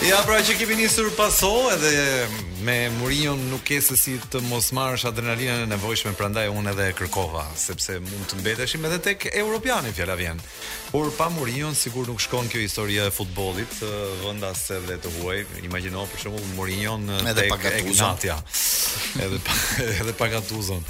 Ja pra që kemi nisur paso edhe me Mourinho nuk ke se si të mos marrësh adrenalinën e nevojshme, prandaj unë edhe e kërkova, sepse mund të mbeteshim edhe tek europiani fjala vjen. Por pa Mourinhon sikur nuk shkon kjo historia e futbollit, vendas edhe të huaj. Imagjino për shembull Mourinhon tek Egnatia. Edhe pa, edhe pa Gatuzon.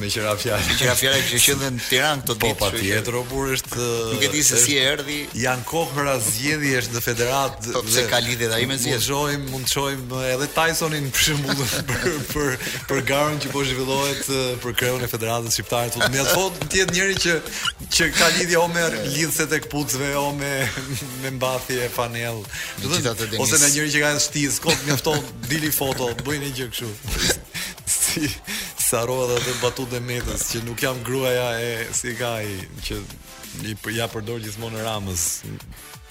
Meqë ra fjala. Meqë ra fjala që qe në Tiranë këto po, ditë. Po patjetër, o burrë është. Nuk e di se si erdhi. Janë kohëra zgjedhjesh në federatë. Po pse ka lidhje ai me zgjedhje? Mund shohim, mund shohim edhe Tysonin për shembull për për për garën që po zhvillohet për kreun e federatës shqiptare. Po më ato të jetë njeri që që ka lidhje o me lidhëset e këpucëve o me me mbathje e fanellë. Do të thotë ose një njeri që ka shti, kot mjafton dil në foto, bëj një gjë kështu. se s'e harrova dhe batutën e Metës që nuk jam gruaja e si ka ai që ia përdor gjithmonë Ramës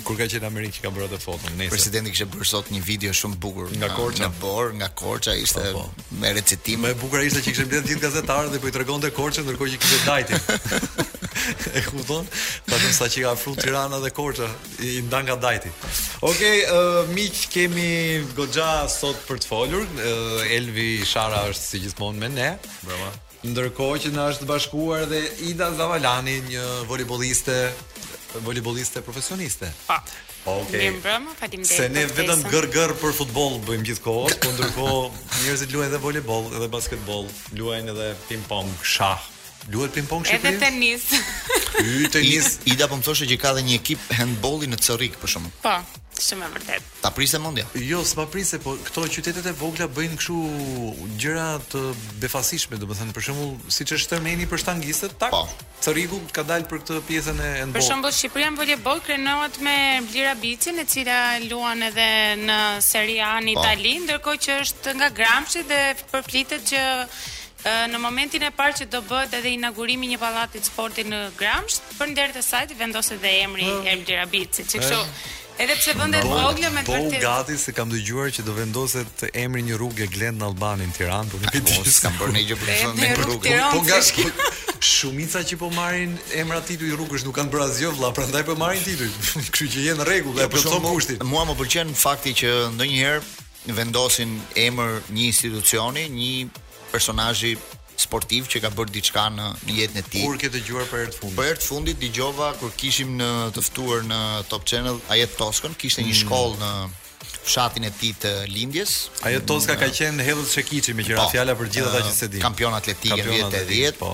kur ka qenë Amerikë ka bërë atë foton nesër. Presidenti kishte bërë sot një video shumë bukur nga Korça, në borë, nga Korça ishte pa, po, po. me recitim. Më e bukur ishte që kishte mbledh gjithë gazetarët dhe po i tregonte Korçën ndërkohë që ishte Dajti. e kupton? Pa shih sa e ka afru Tirana dhe Korça. I ndan mal Dajti. Okej, okay, miq, kemi goxha sot për të folur. Elvi Shara është si gjithmonë me ne. Mbrëma. Ndërkohë që na është bashkuar edhe Ida Zavalani, një volejboliste, volejboliste profesioniste. Pa. Po, okay. Mirëmbrëma, faleminderit. Se ne vetëm gër gër për futboll bëjmë gjithë kohë, po ndërkohë njerëzit luajnë edhe volejboll, edhe basketboll, luajnë edhe ping pong, shah, Luhet ping pong Shqipëri? Edhe tenis. Po, tenis. Ida po më thoshte që ka dhe një ekip handbolli në Cërrik për shembull. Po, shumë e vërtet. Ta priste mendja. Jo, s'ma priste, po këto qytetet e vogla bëjnë kështu gjëra të befasishme, domethënë për shembull, siç është Tërmeni për shtangistët, tak. Po. Cërriku ka dalë për këtë pjesën e handbollit. Për shembull, Shqipëria në voleybol krenohet me Blira Bicin, e cila luan edhe në Serie A në po. Itali, ndërkohë që është nga Gramshi dhe përflitet që Në momentin e parë që do bëhet edhe inaugurimi i një pallati të sportit në Gramsh, për nder të saj të vendoset dhe emri ah. Erblira Bici, që kështu eh. Edhe pse vendet po, vogla me po vërtet. Po gati se kam dëgjuar që do vendoset emri një rruge Glen Nallbani në Tiranë, por nuk e di. Mos kam bërë ndonjë punë në rrugë. Po gati. Shumica që po marrin emra tituj rrugësh nuk kanë bërë asgjë vëlla, prandaj po marrin tituj. Kështu që je në rregull, e plotëson kushtin. Mua më pëlqen fakti që ndonjëherë vendosin emër një institucioni, një personazhi sportiv që ka bërë diçka në në jetën e tij. Kur ke dëgjuar për herë të fundit? Për herë të fundit dëgjova kur kishim në të ftuar në Top Channel Ajet Toskën, kishte një mm. shkollë në fshatin e tij të lindjes. Ajet Toska ka qenë hedhës çekiçi meqë ra po, fjala për gjithë ata që s'e dinë. Kampion atletike vitet 80. Po.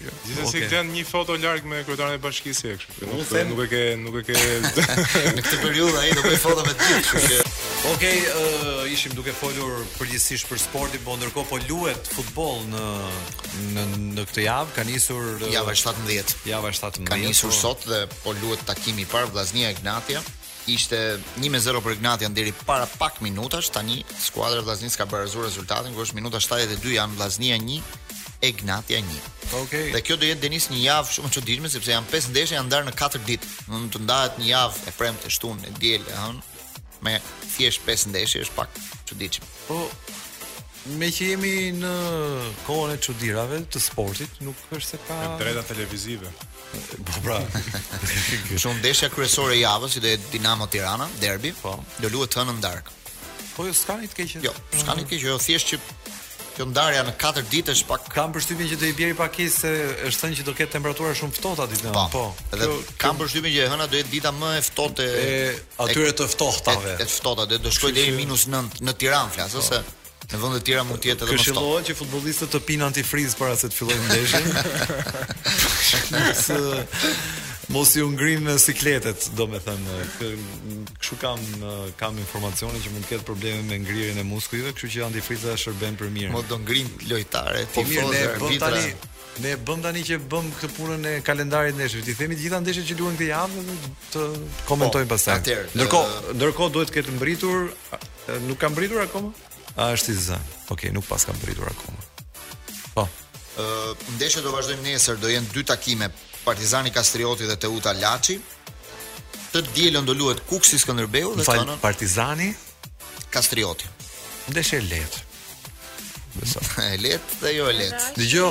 Gjithsesi okay. ka një foto larg me kryetarin e bashkisë kështu. Nuk, nuk, them... nuk e ke, nuk e ke. në këtë periudhë ai do bëj foto me të gjithë, kështu që. Okej, okay, uh, ishim duke folur përgjithsisht për sportin, por ndërkohë po luhet futboll në në në këtë javë, ka nisur uh, java 17. Java 17. Ka nisur po. sot dhe po luhet takimi i parë Vllaznia Egnatia. Ishte 1 me 0 për Egnatian deri para pak minutash. Tani skuadra e Vllaznisë ka barazuar rezultatin, ku është minuta 72 janë Vllaznia 1, Egnatia 1. Okej. Dhe kjo do jetë Denis një javë shumë e çuditshme sepse janë 5 ndeshje janë ndarë në 4 ditë. Do të ndahet një javë e premte, e shtunë, e diel, e hënë me thjesht 5 ndeshje është pak çuditshëm. Po meqë jemi në kohën e çudirave të sportit, nuk është se ka... Të drejta televizive. Po pra. Shumë ndeshja kryesore e javës që do jetë Dinamo Tirana, derbi, po. Do luhet të hënën në darkë. Po jo s'ka ndonjë të keqe. Jo, s'ka ndonjë të keqe, jo thjesht që kjo ndarja në 4 ditë është pak kam përshtypjen që do i bjerë pak keq se është thënë që do ketë temperatura shumë të ftohta ditën. Po. po. Edhe kjo, kam përshtypjen që e hëna do jetë dita më e ftohtë e atyre të ftohtave. E, e ftohta do shkojë deri minus 9 në Tiranë flas, ose po. Në vende të tjera mund të jetë edhe më ftohtë. Këshillohet që futbollistët të pinë antifriz para se të fillojnë ndeshjen. Se mos u ngrijnë sikletet, domethënë, kështu kam kam informacione që mund të ketë probleme me ngrirjen e muskujve, kështu që antifrizi shërben për mirë. Mos do ngrijnë lojtarë, po mirë, ne bëjmë tani Ne bëjmë tani që bëjmë këtë punën e kalendarit ndesh. T'i themi të gjitha ndeshjet që luhen këtë javë dhe të komentojmë po, pastaj. Ndërkohë, ndërkohë duhet të ketë mbërritur Nuk ka mbërritur akoma? A është i zënë? Okej, okay, nuk paska mbërritur akoma. Po. Ë, uh, ndeshjet do vazhdojnë nesër, do jenë dy takime, Partizani Kastrioti dhe Teuta Laçi. Të dielën do luhet Kukësi Skënderbeu dhe Fal, Kanon. Partizani Kastrioti. Ndeshje e lehtë. Besa. e lehtë dhe jo e lehtë. Dëgjo.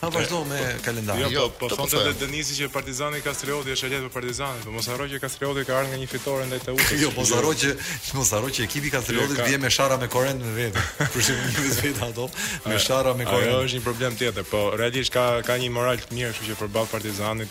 Ha vazhdo me kalendarin. Jo, jo po, po thoshte Denisi që Partizani Kastrioti është e lehtë për Partizanin, po mos harro që Kastrioti ka ardhur nga një fitore ndaj Teutës. Jo, mos harro që mos harro që ekipi i Kastriotit vjen me sharra me korrent me vete. Për shembull, një vit vetë ato me sharra me korrent. Ajo është një problem tjetër, po realisht ka ka një moral të mirë, kështu që përballë Partizanit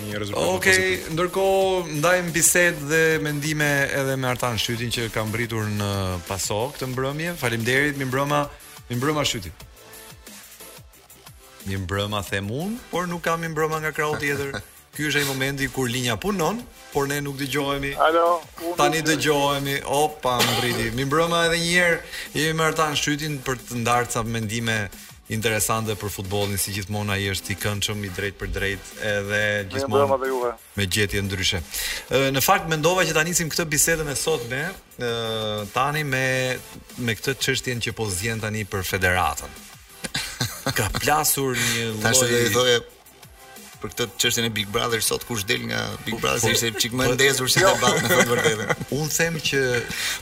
një rezultat më pozitiv. Okej, okay, ndërkohë ndajmë bisedë dhe mendime edhe me Artan Shytin që ka mbërritur në Paso këtë mbrëmje. Faleminderit, mirëmbrëma, mirëmbrëma Shyti. Mirëmbrëma them unë, por nuk kam mirëmbrëma nga krahu tjetër. Ky është ai momenti kur linja punon, por ne nuk dëgjohemi. Alo, tani dëgjohemi. Opa, mbërriti. Mirëmbrëma edhe një herë. Jemi me Artan Shytin për të ndarë ca mendime Interesante për futbollin si gjithmonë ai është i këndshëm, i drejtpërdrejtë edhe gjithmonë me gjetje ndryshe. Në fakt mendova që ta nisim këtë bisedën e sotme tani me me këtë çështjen që po zien tani për federatën. Ka plasur një lloj për këtë çështjen e Big Brother sot kush del nga Big po, Brother po. ishte çik më po, ndezur se jo. debat në të vërtetën. Unë them që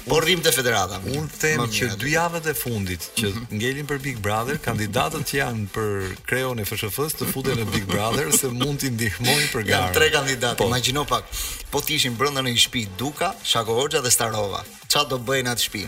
po rrim te federata. Unë them që dy javët e fundit që mhm. ngelin për Big Brother, kandidatët që janë për kreun e FSHF-së të futen në Big Brother se mund t'i ndihmojnë për garën. Janë tre kandidatë. Imagjino pak, po të ishin brenda në një shtëpi Duka, Shakohoxha dhe Starova. Çfarë do bëjnë atë shtëpi?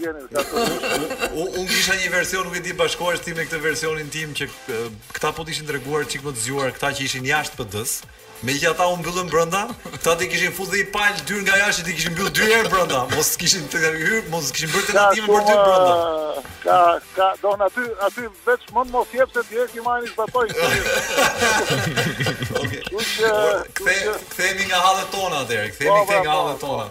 Jeni të gatshëm. Unë kisha një version, nuk e di bashkohesh ti me këtë versionin tim që këta po të ishin treguar çik më të zgjuar këta që ishin jashtë PD-së. Meqë ata u mbyllën brenda, këta t'i kishin futur dhe një palë dryna nga jashtë t'i kishin mbyll dy herë brenda, mos kishin të hyr, mos kishin bërë tentativën për të hyrë brenda. Ka ka don aty aty veç mend mos jep se direkt i marrin zbatojnë. Okej. Kthehemi nga hallet tona atëherë, kthehemi kthe nga hallet tona.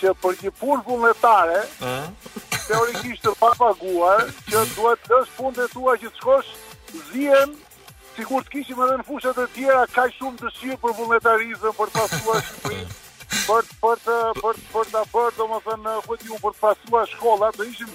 që për një punë vullnetare, teorikisht të papaguar, që duhet të lësh punët e tua që të shkosh zien sikur të kishim edhe në fushat e tjera kaq shumë dëshirë për vullnetarizëm, për të pastruar Shqipërinë, për për të për të për ta bërë domethënë ku diu për të pastruar shkolla, do ishim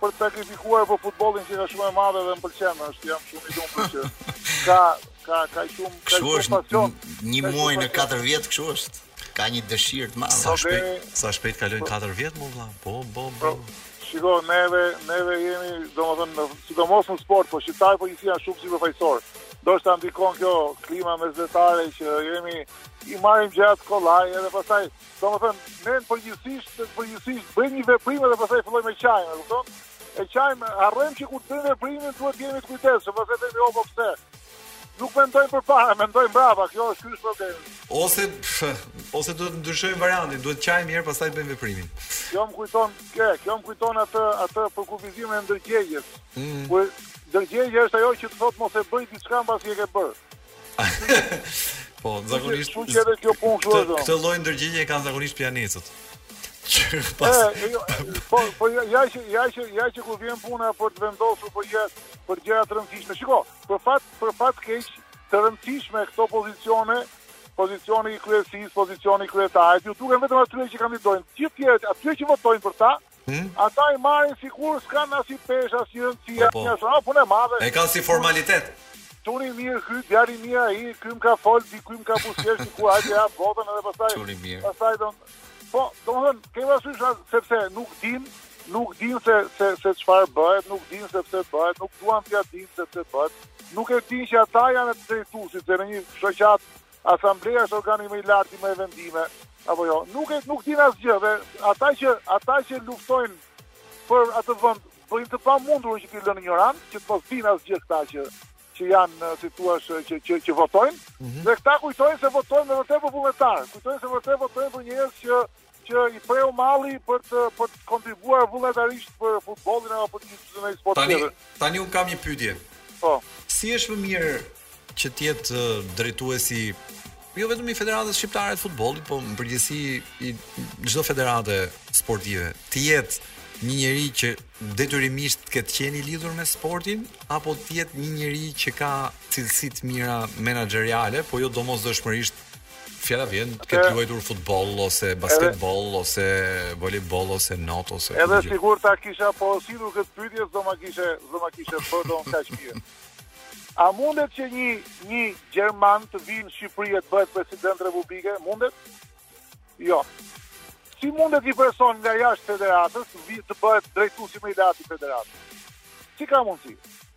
për të sakrifikuar për futbollin që është shumë e madhe dhe më pëlqen, shë jam shumë i lumtur që ka ka ka shumë ka shumë është, pasion. Një muaj në 4 vjet kështu është. Ka një dëshirë të madhe. Sa shpejt, sa shpejt kalojnë 4 po. vjet mo vëlla. Po, po, po. po shiko, neve, neve jemi, domethënë, sidomos në sport, po shqiptarët përgjithësi janë shumë sipërfaqësorë. Ndoshta ndikon kjo klima mesdhetare që jemi, i marrim gjërat kollaj, edhe pastaj, Domethënë, ne përgjithësisht, përgjithësisht bëjmë një veprim dhe pastaj fillojmë e qajmë, e kupton? E qajmë, harrojmë që kur të bëjmë veprimin duhet të jemi të kujdesshëm, pastaj themi opo pse. Nuk mendojmë përpara, mendojmë mbrapa, kjo është ky është problemi. Ose ose duhet të ndryshojmë variantin, duhet të qajmë njëherë pastaj të bëjmë veprimin. Kjo më kujton, kjo, kjo më kujton atë atë përkufizimin e ndërgjegjes. Mm. Kur ndërgjegja është ajo që të thotë mos e bëj diçka mbasi e ke bërë. Po, zakonisht Shumë që edhe kjo punë kështu është. Këtë lloj ndërgjegje kanë zakonisht pijanecët. Që pas. Jo, po, po ja ja që ja që ja që kur vjen puna për të vendosur për gjë për gjëra të rëndësishme. Shiko, për fat për fat keq të rëndësishme këto pozicione pozicioni i kryesisë, pozicioni i kryetarit, u duken vetëm atyre që kandidojnë. Gjithë të tjerët, atyre që votojnë për ta, Hmm? Ata i marrin sikur s'kan as i pesh as i rëndësi po, po. asnjë punë e madhe. E kanë si formalitet. Çuni mirë ky, djali mirë ai, ky më ka fol, ky më ka pushtyer sikur ai ja votën edhe pastaj. Çuni mirë. Pastaj don. Po, domethën, ke vështirë as sepse nuk din, nuk din se se se çfarë bëhet, nuk din se pse bëhet, nuk duan t'ia din se pse bëhet. Nuk e din që ata janë të drejtuesit në një shoqat Asambleja është organi më i lartë i merr vendime, apo jo, nuk e nuk din asgjë dhe ata që ata që luftojnë për atë vend bëjnë të pamundurën që t'i lënë ignorant, që të mos din asgjë këta që që janë si thua që që që, që votojnë mm -hmm. dhe këta kujtojnë se votojnë me vërtet vullnetar, kujtojnë se vërtet votojnë për njerëz që që i preu malli për të për të kontribuar vullnetarisht për futbollin apo për çdo lloj sporti. Tani tani un kam një pyetje. Po. Si është më mirë që të jetë drejtuesi jo vetëm i Federatës Shqiptare të Futbollit, po në përgjithësi i çdo federate sportive, të jetë një njeri që detyrimisht të ketë qenë i lidhur me sportin apo të jetë një njeri që ka cilësi të mira menaxheriale, po jo domosdoshmërisht Fjala vjen të ketë luajtur futboll ose basketboll ose volejboll ose not ose Edhe sikur ta kisha porositur këtë pyetje, s'do ma kishe, s'do ma kishe bërë don kaq mirë. A mundet që një një gjerman të vinë në Shqipëri e të bëhet president republike? Mundet? Jo. Si mundet një person nga jashtë federatës të bëhet drejtuesi më i lartë i federatës? Si ka mundësi?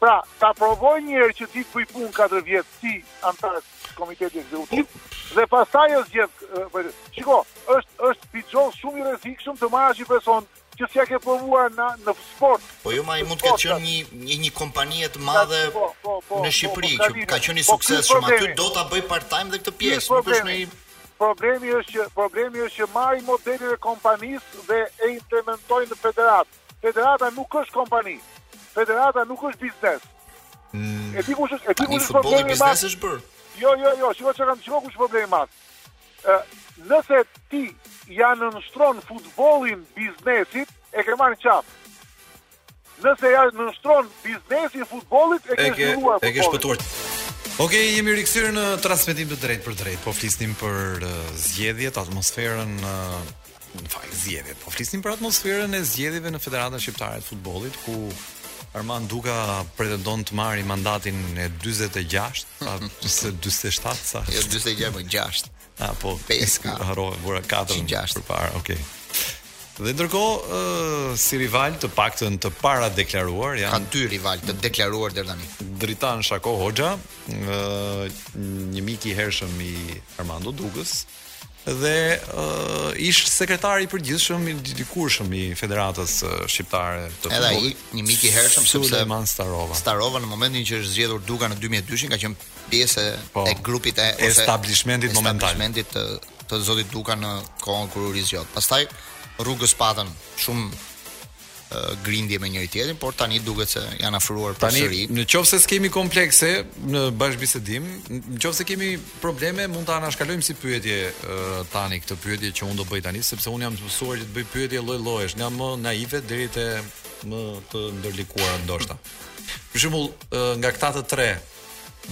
Pra, ta provoj një herë që të bëj punë 4 vjet si anëtar komiteti ekzekutiv dhe pastaj është gjet. Shiko, është është bixhoz shumë i rrezikshëm të marrësh një person që s'ja ke provuar në në sport. Po jo, mund të ketë qenë një një një kompanie të madhe po, po, po, në Shqipëri që ka qenë i suksesshëm aty do ta bëj part time edhe këtë pjesë, nuk është në Problemi është që problemi është që marrin modelin e kompanisë dhe e implementojnë në federatë. Federata nuk është kompani. Federata nuk është biznes. Mm. E di kush është, e di kush është problemi i madh. Është bër. Jo, jo, jo, shiko çka kam, shiko kush është problemi i madh. Ë, nëse ti ja nënshtron futbollin biznesit, e ke marrë qaf. Nëse ja nënshtron biznesin futbollit, e ke zhvilluar. E ke shpëtuar. Ok, jemi rikthyer në transmetim të drejtpërdrejtë. Po flisnim për uh, zgjedhjet, atmosferën uh, Më fal, zgjedhjet. Po flisim për atmosferën e zgjedhjeve në Federatën Shqiptare të Futbollit ku Armand Duka pretendon të marrë mandatin e 46, a se 47 sa? Jo 46, po 6. A po 5 ka. Harrova vura 4 6 përpara. Okej. Okay. Dhe ndërkohë uh, si rival të paktën të para deklaruar janë kanë dy rival të deklaruar deri tani. Dritan Shakohoxha, uh, një mik i hershëm i Armando Dukës, dhe uh, ish sekretari i përgjithshëm i dikurshëm i Federatës Shqiptare të Futbollit. Edhe ai një mik i hershëm sepse Starova. Starova në momentin që është zgjedhur Duka në 2002-shin ka qenë pjesë po, e grupit e ose establishmentit momental. Establishmentit të, të zotit Duka në kohën kur u rizgjodh. Pastaj rrugës patën shumë grindje me njëri tjetrin, por tani duket se janë afruar përsëri. Tani, në qoftë se kemi komplekse në bashkëbisedim, në qoftë se kemi probleme, mund ta anashkalojmë si pyetje uh, tani këtë pyetje që unë do bëj tani, sepse unë jam mësuar që të bëj pyetje lloj-llojesh, nga më naive deri te më të ndërlikuara ndoshta. Për shembull, uh, nga këta të tre,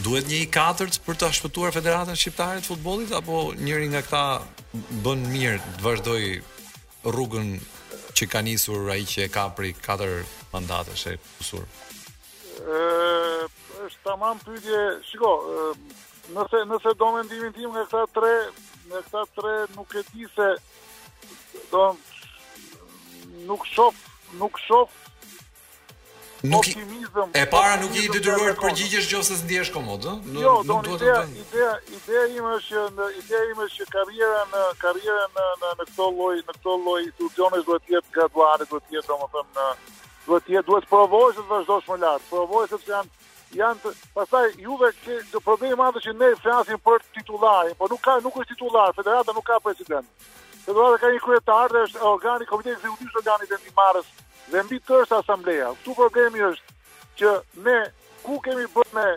duhet një i katërt për të shpëtuar Federatën Shqiptare të Futbollit apo njëri nga këta bën mirë të vazhdojë rrugën që ka nisur ai që e ka prej katër mandatesh e kusur. Është tamam pyetje, shiko, nëse do mendimin tim nga këta tre, nga këta tre nuk e di se do nuk shoh, nuk shoh Nuk i e para nuk je i detyruar të përgjigjesh nëse s'ndjehesh komod, ëh? Nuk jo, nuk duhet të bëj. Ideja, ideja, ideja ime është që në ideja ime është që karriera në karriera në në në këto lloj në këto lloj institucionesh duhet të jetë graduale, duhet të jetë domethënë në duhet të jetë duhet të provosh të vazhdosh më lart. Provosh sepse janë janë të, pastaj juve që do problemi i madh që ne flasim për titullarin, por nuk ka nuk është titullar, federata nuk ka president. Federata ka një kryetar dhe është organi komiteti ekzekutiv organi vendimmarrës dhe mbi të është asambleja. Këtu problemi është që ne ku kemi bërë me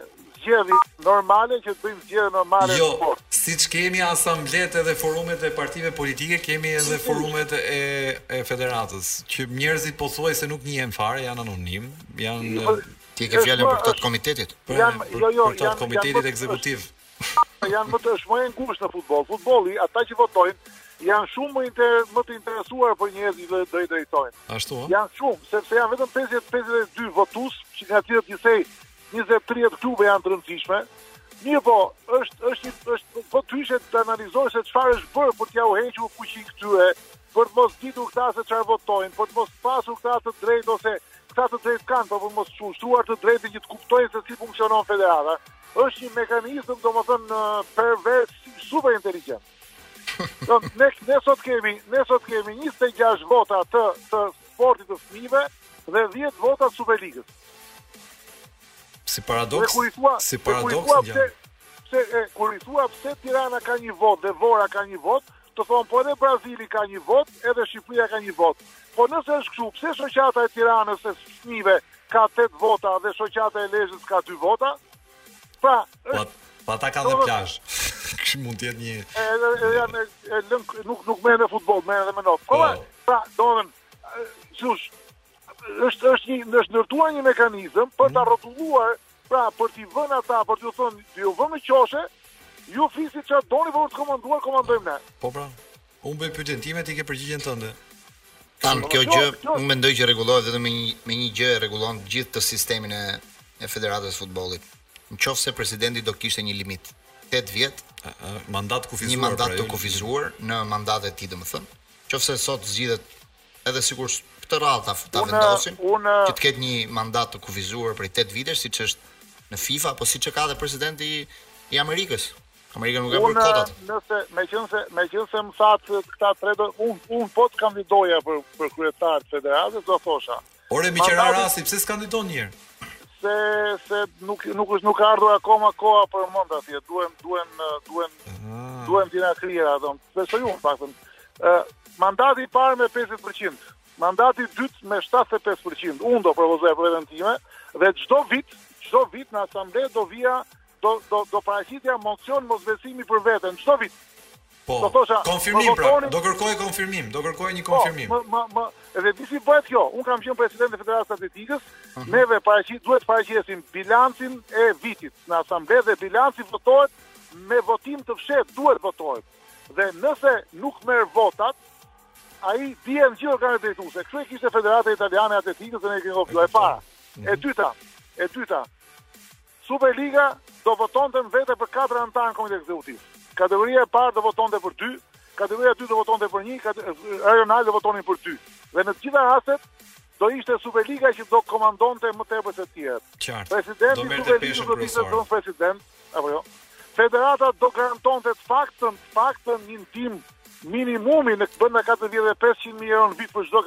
zgjedhje normale që të bëjmë zgjedhje normale jo, sport. Siç kemi asamblet edhe forumet e partive politike, kemi edhe forumet e e federatës, që njerëzit pothuajse nuk njihen fare, janë anonimë, janë jo, Ti ke fjalën për anëtarët e komitetit? Jam, jo, jo, për anëtarët e komitetit ekzekutiv. Është, Është më e ngushtë në futboll. Futbolli, ata që votojnë, janë shumë më, inter, më të interesuar për njerëzit që do të drejtojnë. Ashtu ë? Janë shumë, sepse janë vetëm 50 52 votues, që nga të cilët gjithsej 20 30 klube janë të rëndësishme. Mirëpo, është është një është po të ishe të analizosh se çfarë është bërë për t'jua hequr fuqinë këtyre, për të mos ditur këta se çfarë votojnë, për të mos pasur këta të drejtë ose këta të drejtë kanë, por për mos ushtruar të drejtën që të kuptojnë se si funksionon federata. është një mekanizëm, domethënë, pervers, super inteligjent. Ne, ne sot kemi, ne sot kemi 26 vota të, të sportit të fëmijëve dhe 10 vota të Superligës. Si paradoks, thua, si paradoks, kur i thua, pse, pse, e, kur i thua pse Tirana ka një votë dhe Vora ka një votë, të thonë, po edhe Brazili ka një vot, edhe Shqipëria ka një vot. Po nëse është kështu, pse shoqata e Tiranës e fëmijve ka 8 vota dhe shoqata e Lezhës ka 2 vota? Pra, po, është pa, po pra, ata kanë dhe plazh. Kjo mund të jetë një edhe edhe janë me lëng nuk nuk merren me futboll, merren edhe me not. Po, po. pra, domethënë, siç është është një është ndërtuar një mekanizëm për ta rrotulluar Pra, për t'i vënë ata, për t'u thënë, do ju vëmë në qoshe, ju flisni çfarë doni, por për të komanduar, komandojmë ne. Po pra. Unë bëj pyetjen time, ti ke përgjigjen tënde. Tan, kjo gjë, unë mendoj që rregullohet vetëm me një me një gjë e rregullon të gjithë sistemin e e Federatës së Futbollit. Në qoftë se presidenti do kishte një limit 8 vjet, mandat kufizuar, një mandat pra, të kufizuar në mandatet e tij, domethënë, në qoftë se sot zgjidhet edhe sikur këtë radhë ta ta vendosin, unë, që të ketë një mandat të kufizuar prej 8 vitesh siç është në FIFA apo siç e ka edhe presidenti i Amerikës. Amerika nuk ka bërë kot atë. Nëse meqenëse meqenëse më thatë këta tre do un un po të kandidoja për për kryetar të federatës do thosha. Ore, meqë ra rasti, pse s'kandidon njëherë? Se, se nuk, nuk është nuk ka ardhur akoma koha për mendimin atje, duhen, duhen, duhen, ah. duhen të na krijohen, dhe, besoj unë, të paktën. Uh, mandati i parë me 50%, mandati i dytë me 75%, unë do propozoj për veten time, dhe çdo vit, çdo vit në asamble do vija do do do paraqitja mocion mosbesimi për veten çdo vit. Po. Do thosha, konfirmim pra, do kërkoj konfirmim, do kërkoj një po, konfirmim. Po, më më edhe e di si bëhet kjo. Un kam qenë president i Federatës së Atletikës, uh -huh. neve paraqit duhet paraqesim bilancin e vitit në asamble dhe bilanci votohet me votim të fshehtë, duhet votohet. Dhe nëse nuk merr votat, ai bien gjithë organet drejtuese. Kështu e kishte Federata Italiane e Atletikës dhe ne e kemi votuar. E para. E mhm. dyta, e dyta, Superliga do votonte vetë për katër anëtarë në komitetin ekzekutiv. Kategoria e parë do votonte për dy, kategoria e dytë do votonte për një, rajonalët do votonin për dy. Dhe në të gjitha rastet do ishte Superliga që do komandonte më tepër se të tjerët. Qartë. Presidenti do merrte peshën kryesore. President, apo jo? Federata do garantonte të paktën, të paktën një ndihmë minimumi në bën 400, 500 mijë euro në vit për çdo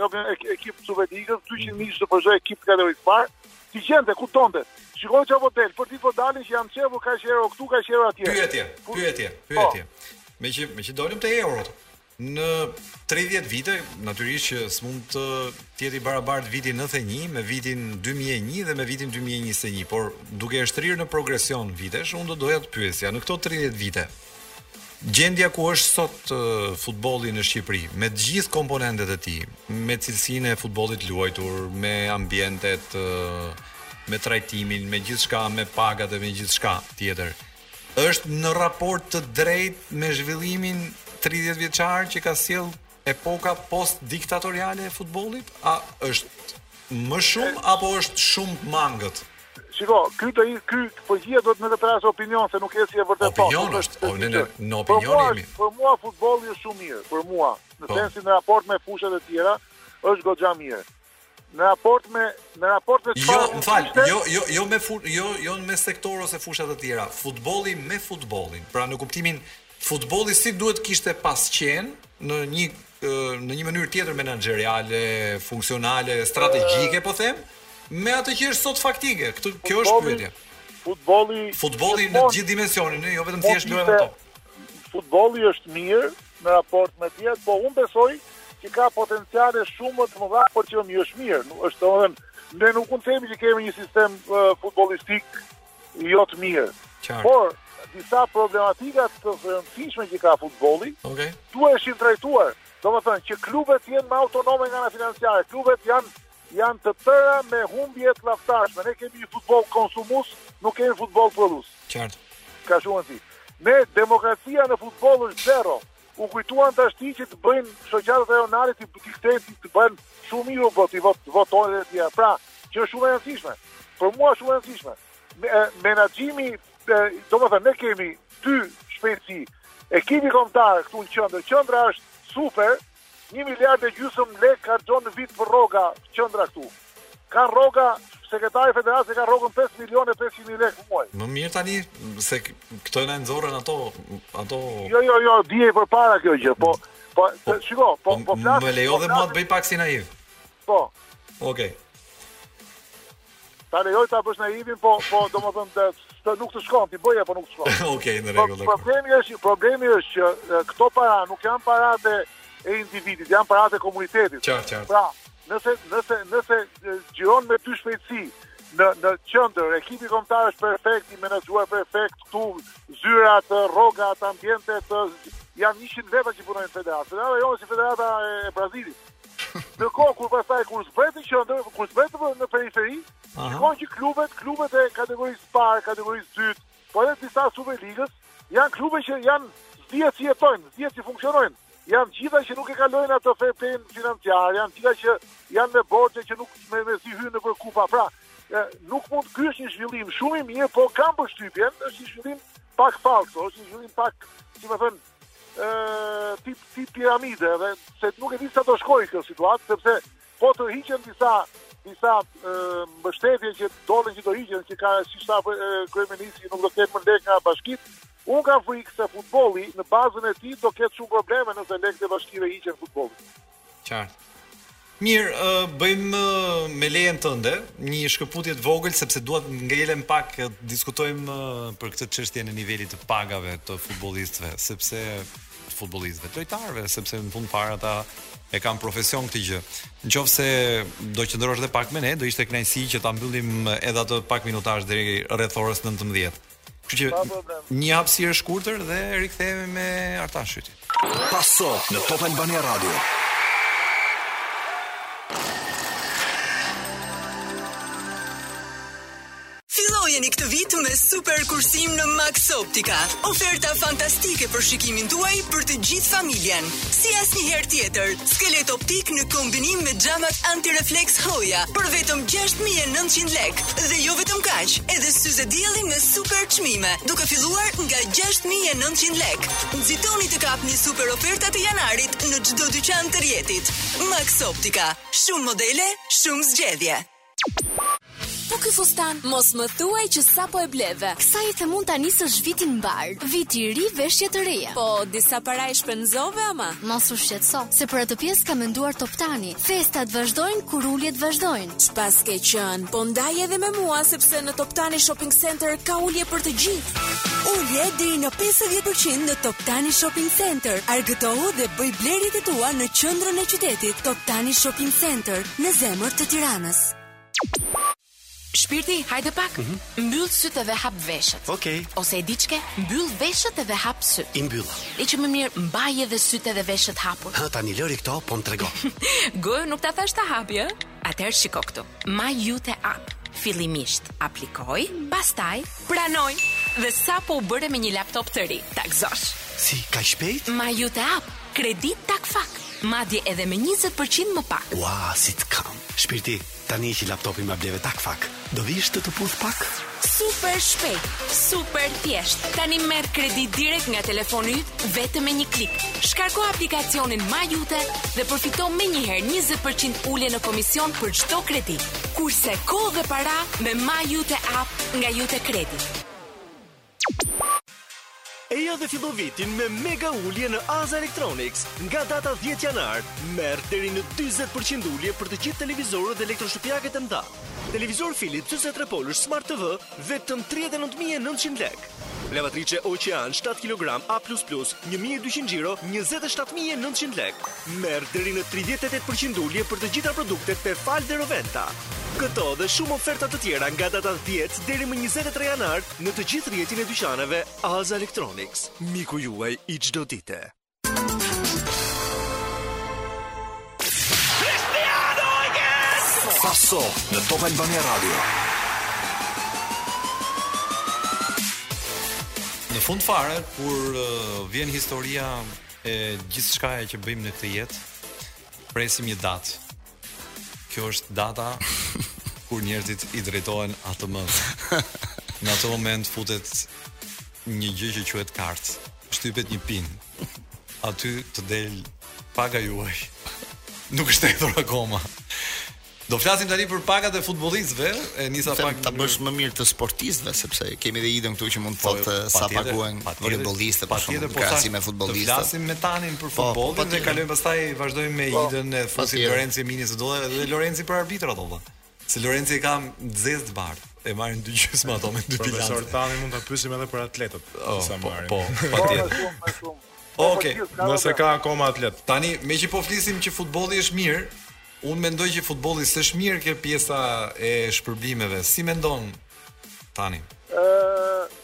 ekip të Superligës, 200 mijë për çdo ekip të kategorisë së parë, T'i gjente ku të donte. Shiko çfarë po del, përditë po dalin që janë çuar kaq euro këtu, kaq euro atje. Pyetje, pyetje, pyetje. Po. Meqë meqë dolëm te eurot. Në 30 vite, natyrisht që s'mund të të jetë i barabartë viti 91 me vitin 2001 dhe me vitin 2021, por duke e shtrirë në progresion vitesh, unë do doja të pyesja, në këto 30 vite, Gjendja ku është sot futbolli në Shqipëri, me të gjithë komponentet e tij, me cilësinë e futbollit të luajtur, me ambientet, me trajtimin, me gjithçka, me pagat e me gjithçka tjetër. Është në raport të drejtë me zhvillimin 30 vjeçar që ka sjellë Epoka post diktatoriale e futbollit a është më shumë apo është shumë mangët? Shiko, ky do i ky po është domethënë opinion se nuk është e vërtetë po. Opinion është, po ne në opinion jemi. Për mua futbolli është shumë mirë, për mua, në po. sensin në raport me fushat e tjera, është goxha mirë. Në raport me në raport me Jo, më fal, jo jo jo me fut, jo jo me sektor ose fusha të tjera, futbolli me futbollin. Pra në kuptimin futbolli si duhet kishte pas qenë në një në një mënyrë tjetër menaxheriale, funksionale, strategjike, po them, me atë që është sot faktike. Këtë kjo është pyetja. Futbolli futbolli në gjithë dimensionin, jo vetëm thjesht lojë ato. Futbolli është mirë në raport me dje, po unë besoj që ka potenciale shumë të mëdha për të qenë më mirë. Nuk është domethënë, ne nuk mund të themi që kemi një sistem uh, futbolistik jo të mirë. Qartë. Por, disa problematika të rëndësishme që ka futbolli, okay. duheshin trajtuar. Domethënë, që klubet të jenë më autonome nga ana financiare, klubet janë Janë të tëra me humbje të lavdashme. Ne kemi një futboll konsumues, nuk kemi futboll prodhues. Qartë. Ka shumë rëndësi. Ne demokracia në futboll është zero. U kujtuan tashti që të bëjnë shoqatat rajonale t'i t'i kthejnë t'i të bëjnë shumë mirë u bë ti vot votojnë e tjera. Pra, që është shumë e rëndësishme. Për mua shumë e rëndësishme. Me- e, Menaxhimi, e, domethënë ne kemi dy shpejtësi. Ekipi kombëtar këtu në qendër, qendra është super, Një miliard e gjysmë lekë harxhon në vit për rroga qendra këtu. Kanë rroga, sekretari i federatës ka rrogën 5 milionë e 500 mijë lekë në muaj. Më mirë tani se këto na nxorrën ato ato Jo, jo, jo, dihej përpara kjo gjë, po po shiko, po po, po flas. Më lejo dhe mua të bëj pak si naiv. Po. Okej. Ta lejoj ta bësh naivin, po po domethënë të të nuk të shkon, ti bëje po nuk të shkon. Okej, në Po, rregull. Problemi është, problemi është që e, këto para nuk janë paratë e e individit, janë paratë e komunitetit. Qartë, qartë. Pra, nëse nëse nëse e, xhiron me dy shpejtësi në në qendër, ekipi kombëtar është perfekt, i menaxhuar perfekt, këtu zyrat, e, rrogat, ambientet, e, janë 100 veta që punojnë në federatë. Federata jonë si federata e, e Brazilit. Ndërkohë kur pastaj kur zbret në qendër, kur zbret në periferi, shikon që klubet, klubet e kategorisë së parë, kategorisë së dytë, po edhe disa Superligës, janë klube që janë s'dihet si jetojnë, s'dihet si funksionojnë. Janë të gjitha që nuk e kalojnë atë fair play financiar, janë të gjitha që janë me borxhe që nuk me me si hyjnë nëpër kupa. Pra, e, nuk mund ky është një zhvillim shumë i mirë, po kam përshtypjen, është një zhvillim pak falso, është një zhvillim pak, si më thënë, tip, tip piramide dhe se nuk e di sa do shkojë kjo situatë, sepse po të hiqen disa disa mbështetje që thonë që do hiqen, që ka, siç tha kryeministri nuk do të ketë më lek nga bashkitë, unë kam frikë se futbolli në bazën e tij do ketë shumë probleme nëse lekët e bashkive i hiqen futbollit. Qartë. Mirë, ë bëjmë me lejen tënde një shkëputje të vogël sepse dua të ngelem pak të diskutojmë për këtë çështjen e nivelit të pagave të futbollistëve, sepse të futbollistëve, të lojtarëve, sepse në fund fare ata e kanë profesion këtë gjë. Në qofë se do qëndrosh dhe pak me ne, do ishte kënaqësi që ta mbyllim edhe atë pak minutash deri rreth orës 19. Kështu që një hapësirë e shkurtër dhe rikthehemi me Artashyt. Pasoft në Top Albania Radio. Fillojeni këtë vit me super kursim në Max Optica. Oferta fantastike për shikimin tuaj për të gjithë familjen. Si asnjëherë tjetër, skelet optik në kombinim me xhamat antirefleks Hoya për vetëm 6900 lekë. Dhe jo vetëm kaq, edhe syze dielli me super çmime, duke filluar nga 6900 lekë. Nxitoni të kapni super ofertat e janarit në çdo dyqan të rrjetit. Max Optica, shumë modele, shumë zgjedhje. Po ky fustan, mos më thuaj që sapo e bleve. Kësaj i them unë ta nisësh vitin mbarë. Vit i ri, veshje të reja. Po di sa para i shpenzove ama. Mos u shqetëso, se për atë pjesë ka menduar Toptani. Festat vazhdojnë kur uljet vazhdojnë. Ç'paske qenë? Po ndaje edhe me mua sepse në Toptani Shopping Center ka ulje për të gjithë. Ulje deri në 50% në Toptani Shopping Center. Argëtohu dhe bëj blerjet e tua në qendrën e qytetit. Toptani Shopping Center. Në zemër të Tiranës. Shpirti, hajde pak. Mm -hmm. Mbyll sytë dhe hap veshët. Okej. Ose e di ç'ke, mbyll veshët dhe hap sytë. I mbylla. Epo më mirë, mbaje dhe sytë dhe veshët hapur. Ha tani lëri këto, po më trego. Gojën nuk ta thashë ta hapje, ë? Atëherë shiko këtu. MyIute app. Fillimisht aplikoj, pastaj pranoj. Dhe sapo u bëre me një laptop të ri, ta gëzosh. Si, kaq shpejt? MyIute app. Kredi tak-fak. Madje edhe me njëzet për qind më pak. Ua, si të kam. Shpirti, tani që laptopin ma bleve tak fak, do vish të të puth pak? Super shpejt, super thjesht. Tani merr kredi direkt nga telefoni yt vetëm me një klik. Shkarko aplikacionin MyIute dhe përfito menjëherë 20% ulje në komision për çdo kredi. Kurse kohë dhe para me MyIute App nga IuteCredit. Eja dhe fillo vitin me mega ulje në Aza Electronics. Nga data 10 janar, merr deri në 40% ulje për të gjithë televizorët dhe elektroshtëpiakët e mëdha. Televizor Philips 43 polësh Smart TV vetëm 39900 lekë. Lavatriçe Ocean 7 kilogram A++ 1200 xhiro 27900 lekë. Merr deri në 38% ulje për të gjitha produktet Tefal dhe Rowenta. Këto dhe shumë oferta të tjera nga data 10 deri më 23 janar Në të gjithë rrjetin e dyqaneve Aza Electronics, miku juaj i çdo dite. Cristiano again! Paso në Top Albania Radio. Në fund fare kur uh, vjen historia e gjithçka që bëjmë në këtë jetë, presim një datë Kjo është data kur njerëzit i drejtohen ATM-së. Në atë moment futet një gjë që quhet kartë. Shtypet një pin. Aty të del paga juaj. Nuk është hedhur akoma. Do flasim tani për pagat e futbollistëve, e nisa pak ta bëjmë më mirë të sportistëve sepse kemi dhe Idën këtu që mund të po, thotë sa paguhen futbollistët për shkak të krahasimit me futbollistët. Flasim me Tanin Po, po, po, dhe kalojmë pastaj vazhdojmë me po, Idën e fusim Lorenc Jeminin se do dhe Lorenci për arbitra do vë. Se Lorenci e kam zezë të bardhë. E marrin dy gjysmë me ato me dy bilancë. Profesor Tani mund ta pyesim edhe për atletët. Oh, sa po, marrin. Po, po, patjetër. Okej, nëse ka akoma atlet. Tani me që po flisim që futbolli është mirë, unë mendoj që futbolli s'është mirë kjo pjesa e shpërblimeve. Si mendon Tani? Ëh,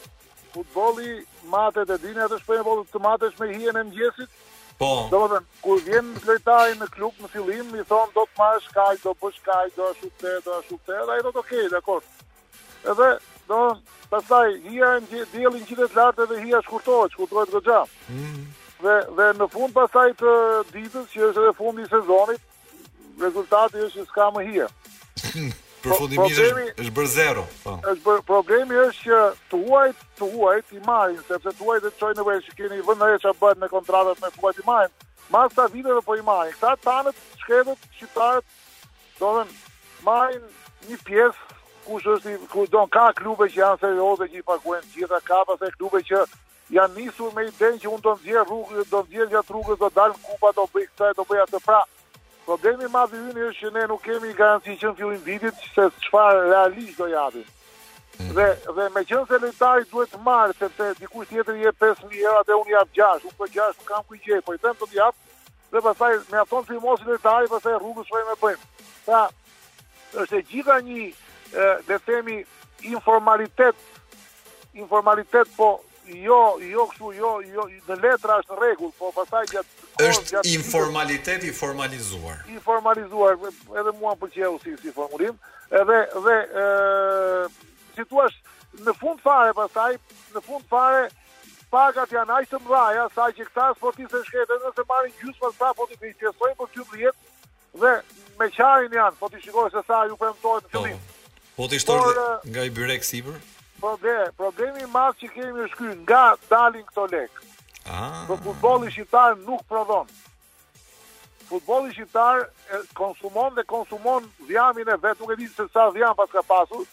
Futbolli matet e dini atë shprehje popullore të matesh me hijen e mëngjesit? Po. Domethënë kur vjen lojtari në klub në fillim i thonë do të marrësh kaq, do bësh kaq, do ashtu këtë, do ashtu këtë, ai thotë okay, dakor. Edhe do pastaj hija e mëngjesit dielli ngjitet lart edhe hija shkurtohet, shkurtohet goxha. Mm. Dhe dhe në fund pastaj të ditës që është edhe fundi i sezonit, Rezultati është që s'ka më hije. Përfundimisht është, është bërë zero. Po. Është bërë problemi është që të huajt, të huajt i marrin sepse të huajt e çojnë në vend që keni vënë ndaj çfarë bën me kontratat me fuqi i marrin. Mas sa viteve po i marrin. Këta tanët të shkretët shqiptarët do të marrin një pjesë kush është ku don ka klube që janë serioze që i paguajnë të gjitha ka pastaj klube që Janë nisur me idenë që unë do nxjerr rrugë, do nxjerr gjatë rrugës, do dalë në kupa, do bëj këtë, do bëj atë. Pra, problemi i madh i yni është që ne nuk kemi garanci që në fillim të vitit se çfarë realisht do japim. Mm. Dhe dhe meqenëse lojtari duhet të marrë sepse dikush tjetër i jep 5000 euro, edhe unë jap 6, unë po 6 nuk kam ku gjej, po i them do të jap dhe pastaj mjafton të firmosi lojtari, pastaj rrugës shohim e bëjmë. Pra, është e gjitha një, le të themi, informalitet, informalitet, po, jo, jo kështu, jo, jo, në letra është në rregull, po, pastaj gjatë, është informalitet i formalizuar. I formalizuar, edhe mua më pëlqeu si, si formulim, edhe, dhe, e, si thua në fund fare, pastaj, në fund fare, e, Pagat janë aq të mëdha sa që këta sportistë e shkretë nëse marrin gjysmë sa po t'i pjesëtosh për 12 dhe me qar janë, po t'i shikosh se sa u premtohet në po. fillim. Po t'i shtosh dhe, eh, nga një byrek sipër. Po dhe, problemi i madh që kemi është ky, nga dalin këto lekë. Ah. Po futbolli shqiptar nuk prodhon. Futbolli shqiptar konsumon dhe konsumon dhjamin e vet, nuk e di se sa dhjam paska pasur,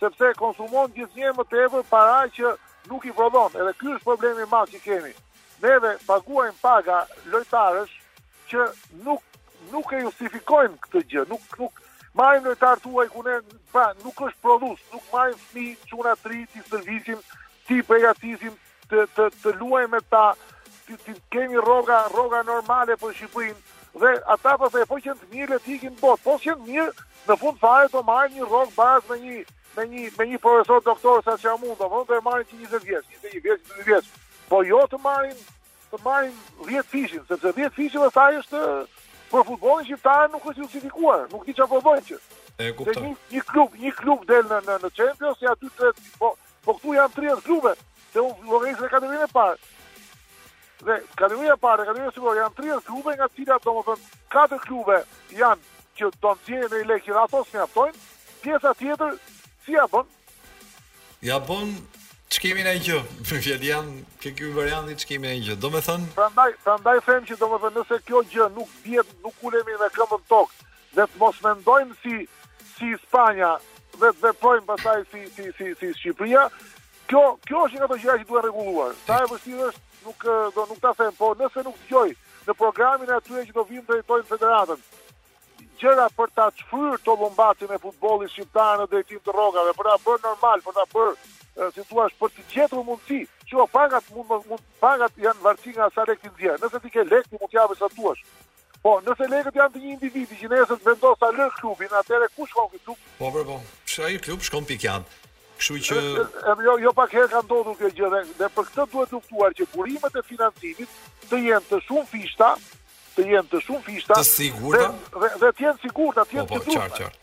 sepse konsumon gjithnjë më tepër para që nuk i prodhon. Edhe ky është problemi i madh që kemi. Neve paguajmë paga lojtarësh që nuk nuk e justifikojnë këtë gjë, nuk nuk marrim lojtarë të huaj ku ne pra nuk është prodhus, nuk marrim fëmijë çuna të rinj t'i stërvisim, t'i përgatisim, të të të luajmë me ta, të, të kemi rroga, rroga normale për Shqipërinë dhe ata pastaj po qenë të mirë le të ikin në botë. Po qenë të mirë, në fund fare të marrin një rrogë bazë me një me një me një profesor doktor sa çka mund, domethënë të marrin 20 vjeç, 21 vjeç, 22 vjeç. Po jo të marrin të marrin 10-fishin, sepse 10-fishin dhe sa është për futbollin shqiptar nuk është justifikuar, nuk di çfarë po bëjnë që. E kuptoj. Një, një klub, një klub del në në, në Champions, ja dy tre po Po këtu janë tridhjetë klube, se unë llogaris edhe kategorinë e parë. Dhe kategoria e parë, dhe kategoria superiore janë tridhjetë klube nga të cilat domethënë katër klube janë që do të nxjerrin lekë dhe ato s'mjaftojnë. Pjesa tjetër si ia bën? Ia bën shohim e bëjmë. Për fjalë jam ke ky varianti shohim e bëjmë. Domethënë, prandaj prandaj them që domethënë nëse kjo gjë nuk bie, nuk ulemi me këmbë në tokë, Dhe të mos mendojmë si si Spanja, dhe të veprojmë pastaj si si si si Shqipëria. Kjo kjo është një nga ato gjëra që duhet rregulluar. Sa e vështirë është, nuk do nuk ta them, po nëse nuk dëgjoj në programin e atyre që do vijnë të drejtojnë federatën. Gjëra për ta shfryrë tullumbacin e futbollit shqiptar në drejtim të rrogave, për ta bërë normal, për ta bërë si thua, për të gjetur mundësi, që o pagat mund mund pagat janë në varësi nga sa lekë ti nxjerr. Nëse ti ke lekë, ti mund të japësh sa duash. Po, nëse lekët janë të një individi që nesër vendos ta lërë klubin, atëherë ku shkon ky klub? Po, po, po. Pse ai klub shkon pikiatë. Kështu që jo jo pak herë ka ndodhur kjo gjë dhe, dhe për këtë duhet luftuar që burimet e financimit të jenë të shumëfishta, të jenë të shumëfishta. Të sigurta. Dhe, dhe, dhe të jenë sigurta, të jenë po, po, të qartë, qartë.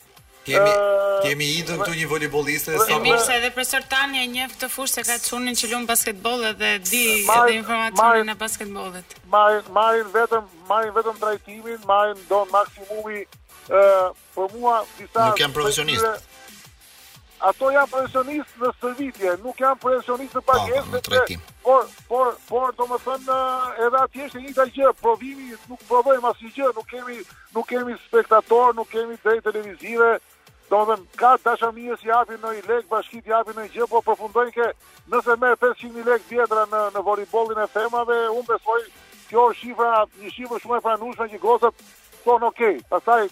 Kemi kemi Idën këtu një volejbolliste sa po. Mirë se edhe profesor Tani e njeh këtë fushë se ka çunin që luan basketboll edhe di edhe informacionin e basketbollit. Marrin marrin vetëm marrin vetëm trajtimin, marrin domethënë maksimumi ë për mua disa Nuk janë profesioniste. Ato janë profesioniste në stërvitje, nuk janë profesioniste në pagesë, po, po, në Por, por, por, domethënë, edhe atje është e njëjta gjë, prodhimi nuk prodhojmë asnjë gjë, nuk kemi, nuk kemi spektatorë, nuk kemi drejta televizive, domethënë, ka dashamirës i japin ndonjë lek, bashkitë i japin ndonjë gjë, po përfundojnë ke, nëse merr 500.000 lek vjetra në, në volejbollin e femrave, unë besoj, kjo shifra, një shifrë shumë e pranushme që gocat, thonë okej, okay. pastaj,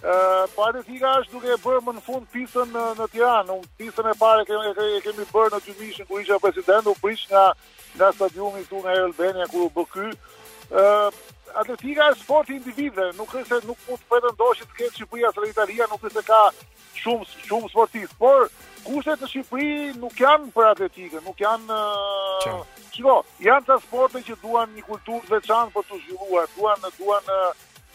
Po atletika është duke e bërë më në fund pistën në, në Tiranë. Unë pistën e parë kemi e, e kemi bërë në 2000 kur isha president, u prish nga nga stadiumi këtu në Air Albania kur u bë ky. Ë Atletika është sport i individëve, nuk është se nuk mund të pretendosh të ketë Shqipëria ose Italia, nuk është se ka shumë shumë sportistë, por kushtet në Shqipëri nuk janë për atletikën, nuk janë uh, Shiko, janë ca sporte që duan një kulturë veçantë për të zhvilluar, duan duan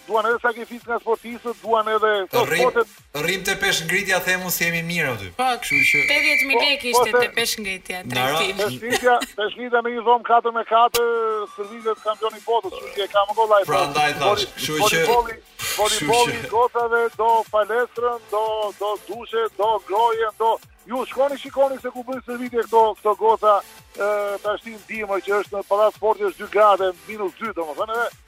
duan edhe sakrificë nga sportistët, duan edhe këto sportet. Rrimë te peshëngritja themi se jemi mirë aty. Po, kështu që 80000 po, lekë ishte te peshëngritja, trajtim. Peshëngritja, peshëngritja në një dhomë 4 me 4, stërvitet kampioni i botës, kështu që e ka më kollaj. Prandaj thashë, kështu që volejbolli i gocave do palestrën, do do dushe, do ngrohje, do ju shkoni shikoni se ku bëjnë stërvitje këto këto goca, ë tashti në dimër që është në pallat sportit është 2 gradë, minus 2 domethënë edhe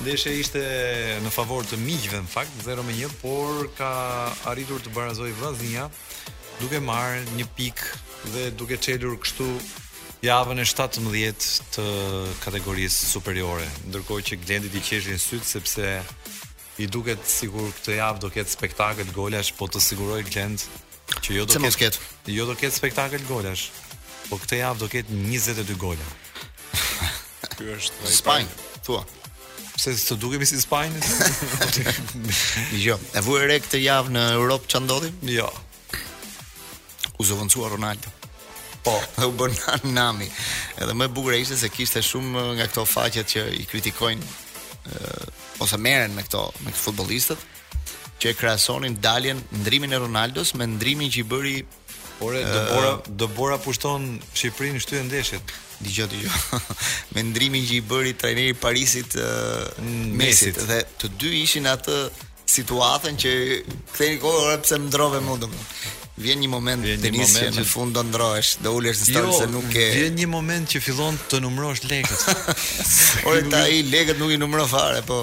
Ndeshja ishte në favor të miqve në fakt 0 me 1, por ka arritur të barazojë Vllaznia duke marrë një pikë dhe duke çelur kështu javën e 17 të kategorisë superiore. Ndërkohë që Glentit i qeshin sytë sepse i duket sikur këtë javë do ketë spektakël golash, po të siguroj Glent Që jo do të ketë ket. jo do ketë spektakël golash. Po këtë javë do ketë 22 gola. Ky është Spanjë, thua. Pse të dukemi si Spanjë? jo, e vure re këtë javë në Europë ça ndodhi? Jo. U zëvendësua Ronaldo. Po, u bë nami. Edhe më e bukura ishte se kishte shumë nga këto faqet që i kritikojnë ose merren me këto me këto futbollistët. që e krahasonin daljen ndërrimin e Ronaldos me ndërrimin që i bëri Por e dëbora, uh, dëbora pushton Shqipërinë shtyhen ndeshjet. Dëgjoj, dëgjoj. me ndërrimin që i bëri trajneri i Parisit uh, Messit. Messit dhe të dy ishin atë situatën që kthenin kokën ore pse më ndërrove mua. Vjen një moment vjen një moment që në fund do ndërrohesh, do ulesh në stol jo, se nuk e Vjen një moment që fillon të numërosh lekët. Ore ata lekët nuk i numërojnë fare, po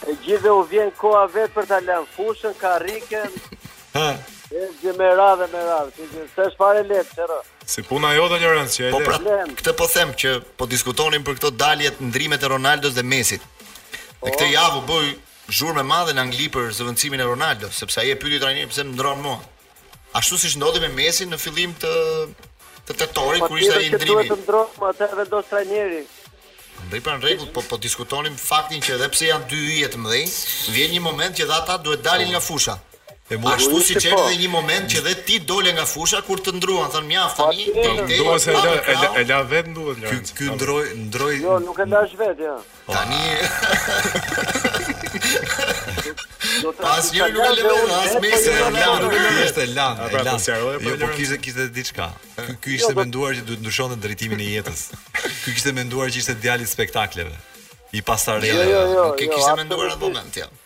Të gjithëve u vjen koha vetë për ta lënë fushën karriken. Ha. Të gjithë me radhë me radhë, ti që s'është fare lehtë, çerro. Si puna jote Lorenz, që e po le. Po pra, këtë po them që po diskutonim për këto daljet, ndërrimet e Ronaldos dhe Messit. Dhe po. këtë javë u bë zhurmë e madhe në Angli për zëvendësimin e Ronaldo, sepse ai e pyeti trajnerin pse më ndërron mua. Ashtu siç ndodhi me Messin në fillim të të tetorit kur ishte ai ndërrimi. Po të ndërrosh, më atë vendos trajneri. Ndaj pra rregull, po po diskutonim faktin që edhe pse janë dy yje të mëdhenj, vjen një moment që dhe ata duhet dalin nga fusha. E mua ashtu siç erdhi një moment që dhe ti dole nga fusha kur të ndërruan, thanë mjaft tani. Duhet se e la e la vetë duhet. Ky ky ndërroi ndërroi. Jo, nuk e lashë vetë, jo. Tani Do të As ju nuk e lëmë, as me se e lanë, ky është e lanë, e lanë. Jo, po kishte kishte diçka. Ky ky kishte menduar që duhet ndryshonte drejtimin e jetës. Ky kishte menduar që ishte djali i spektakleve. I pasarelave. Jo, jo, jo. Ky kishte menduar në moment, jo.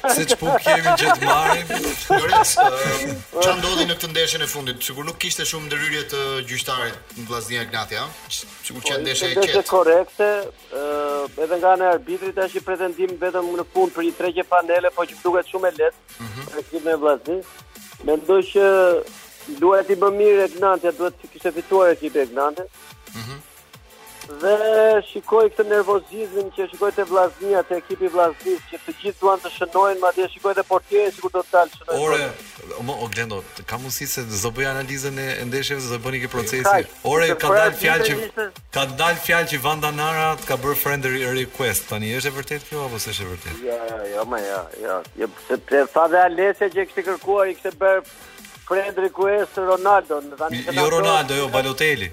Se ç'punë kemi që të marrim Lorenz, ça ndodhi në këtë ndeshjen e fundit? Sikur nuk kishte shumë ndërhyrje të gjyqtarit në Vllaznia Egnatia? Sigurisht që po, ndeshje e qetë korekte, edhe nga ana e arbitrit është një pretendim vetëm në fund për një tërheqje fanelle Po që duket shumë e lehtë mm -hmm. Ekipi i Vllaznisë mendoj që luajti më mirë Egnatia Duhet të kishte fituar ekipi i Egnatias mm -hmm. Dhe shikoj këtë nervozizmin që shikoj te Vllaznia, te ekipi i Vllaznisë që të gjithë duan të shënojnë, madje shikoj dhe portierin sikur do të dalë shënojë. Ore, mo o Glendo, ka mundësi se do bëj analizën e ndeshjeve se do bëni këtë procesin. Ore, ka dalë fjalë që ka dalë fjalë që Vanda Nara të ka bërë friend request. Tani është e vërtetë kjo apo s'është e vërtetë? Jo, jo, jo, më jo, jo. Jo, se të tha dhe Alesja që kishte kërkuar, i kishte bërë friend request Ronaldo, tani. Jo Ronaldo, jo Balotelli.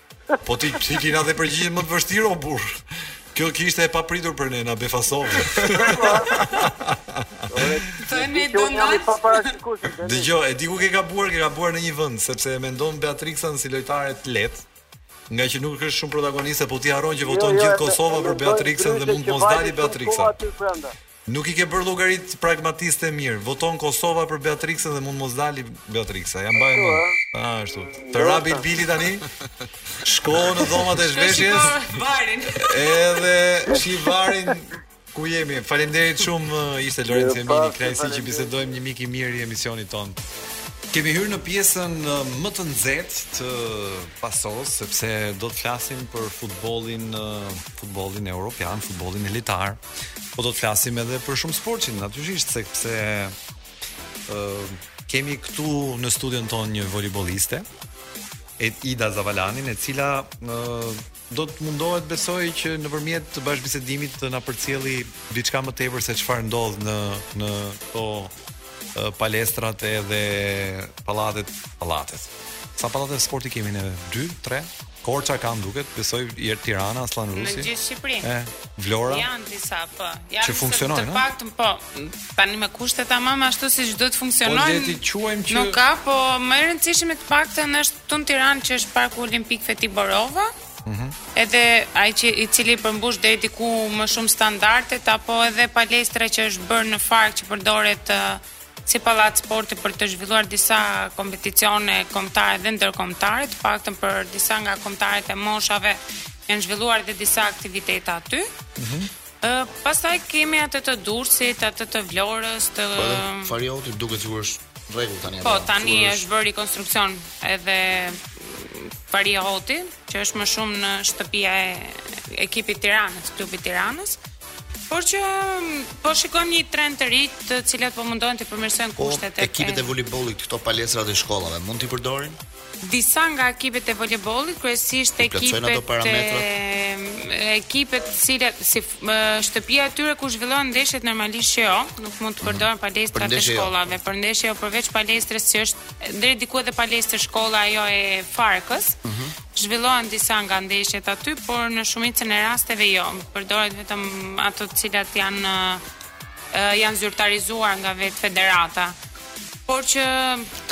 Po ti ti ti na dhe përgjigjen më të vështirë o burrë. Kjo ishte e papritur për ne, na befasove. Tani do na. Dëgjo, e di ku ke gabuar, ke gabuar në një vend, sepse e mendon Beatrixën si lojtare të lehtë ngaqë nuk është shumë protagoniste, po ti harron që jo, voton jo, gjithë Kosova për Beatrixën dhe mund të mos dalë Beatrixa. Nuk i ke bërë llogaritë pragmatiste mirë. Voton Kosova për Beatrixën dhe mund mos dali Beatrixa. Ia mbaj mend. Ah, ashtu. Të ra bilbili tani. Shko në dhomat e zhveshjes. Varin. Edhe shi varin ku jemi. Faleminderit shumë ishte Lorenzo Emili, kënaqësi që bisedojmë një mik i mirë i emisionit tonë. Kemi hyrë në pjesën më të nxehtë të pasos sepse do të flasim për futbollin futbollin europian, futbollin elitar. Po do të flasim edhe për shumë sportin, natyrisht sepse ë kemi këtu në studion tonë një volejbolliste, Ida Zavalanin, e cila ë do të mundohet besoj që nëpërmjet të bashkëbisedimit të na përcjelli diçka më tepër se çfarë ndodh në në këto palestrat edhe pallatet, pallatet. Sa pallate sporti kemi ne? 2, 3? Korça ka më duket, besoj Fier Tirana, Asllan Rusi. Në gjithë Shqipërinë. Eh, Vlora. Janë disa, po. Janë që funksionojnë, të paktën, po. Tani me kushte tamam ashtu si do të funksionojnë. Po le të quajmë që Nuk ka, po më e rëndësishme të paktën është ktu n'Tiranë që është Parku Olimpik Feti Borova. Mm -hmm. Edhe ai që i cili përmbush deri diku më shumë standardet apo edhe palestra që është bërë në Farkë që përdoret uh, si pallat sporti për të zhvilluar disa kompeticione kombëtare dhe ndërkombëtare, të paktën për disa nga kombëtaret e moshave janë zhvilluar dhe disa aktivitete aty. Ëh, mm -hmm. pastaj kemi atë të Durrësit, atë të Vlorës, të po, Farie Hoti duket sikur është rregull tani. Po, tani është bërë rikonstruksion edhe Farie Hoti, që është më shumë në shtëpia e ekipit Tiranës, klubit Tiranës. Por që po shikojmë një trend të ri të cilat po mundohen të përmirësojnë po, kushtet. E ekipet e volejbollit këto palestrat e shkollave mund t'i përdorin? Disa nga ekipet e volejbollit, kryesisht ekipet e ekipet të cilat si shtëpia e tyre ku zhvillohen ndeshjet normalisht që jo, nuk mund të mhm. përdoren palestrat e jo. shkollave, për ndeshje jo përveç palestrës që është deri diku edhe palestër shkolle ajo e Farkës. Mhm. Zhvillohen disa nga ndeshjet aty, por në shumicën e rasteve jo. Përdoret vetëm ato të cilat janë janë zyrtarizuar nga vetë federata. Por që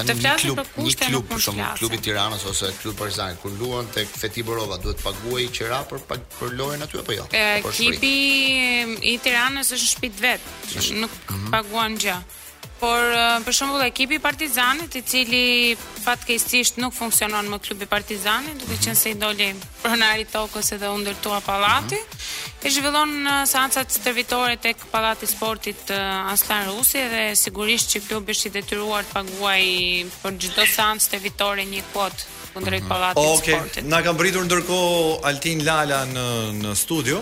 të flasim për kushte nuk mund të flasim. Një klub i Tiranës ose klubi Partizani kur luan tek Feti Borova duhet të paguajë qira për pa, për lojën aty apo jo? Ekipi i Tiranës është në shtëpi të vet. Nuk mm -hmm. paguan gjë. Por për shembull ekipi i Partizanit, i cili fatkeqësisht nuk funksionon më klubi Partizani, duke mhm. qenë se i doli pronari tokës edhe u ndërtua pallati, mhm. e zhvillon seancat stërvitore tek Pallati i Sportit Asllan Rusi dhe sigurisht që klubi është i detyruar të paguajë për çdo seancë stërvitore një kuotë kundrejt mhm. Pallatit të Sportit. Okej, na ka mbërritur ndërkohë Altin Lala në në studio.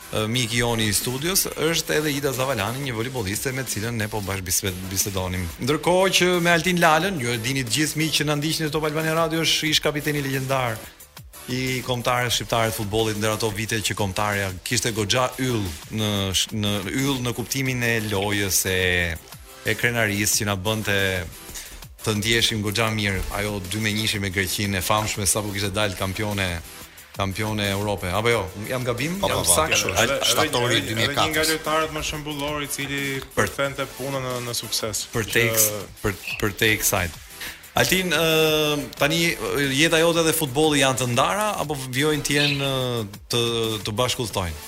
Miki joni i studios është edhe Ida Zavalani, një volejbolliste me të cilën ne po bashkëbisedonim. Ndërkohë që me Altin Lalën, ju e dini të gjithë miq që na ndiqni në Top Albania Radio është ish kapiteni legjendar i kombëtares shqiptare të futbollit ndër ato vite që kombëtarja kishte goxha yll në në yll në kuptimin e lojës e e krenarisë që na bënte të ndiheshim goxha mirë ajo dy me njëshi me Greqinë e famshme sapo kishte dalë kampione kampione Europe, apo jo? Jam gabim, pa, jam saktë kështu. Është shtatori 2004. Një nga, nga lojtarët më shembullor i cili përfente punën në, në sukses. Për te që... për për te excited. Altin, uh, tani jeta jote dhe futbolli janë të ndara apo vijojnë të jenë të të bashkudhëtojnë?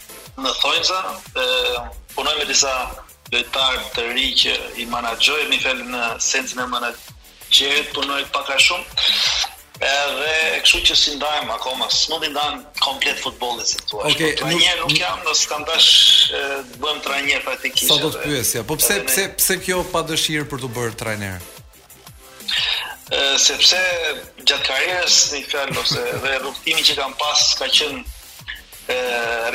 Në Thonjza punoj me disa lojtarë të ri që i manaxhoj, më fal në sensin e manaxherit, punoj pak a shumë. Edhe kështu që s'i ndahem akoma, s'mund t'i ndahem komplet futbollit si thua. Okej, okay, po nuk, nuk, nuk jam, do s'kam dash të bëhem trajner praktikisht. Sa do të pyesja, po pse pse pse kjo pa dëshirë për t'u bërë trajner? sepse gjatë karrierës me një fjalë ose dhe rrugëtimi që kam pas ka qenë e,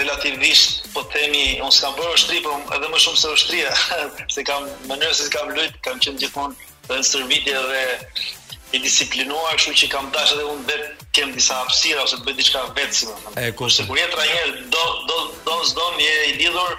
relativisht po të themi unë s'kam bërë ushtri por edhe më shumë se ushtria se nga mënyra se kam lujt kam qenë gjithmonë dhe në stërvitje dhe i disiplinuar kështu që kam dashur edhe unë vetë të kem disa hapësira ose të bëj diçka vetë si më e kurse kur je trajner do do do s'do, je i lidhur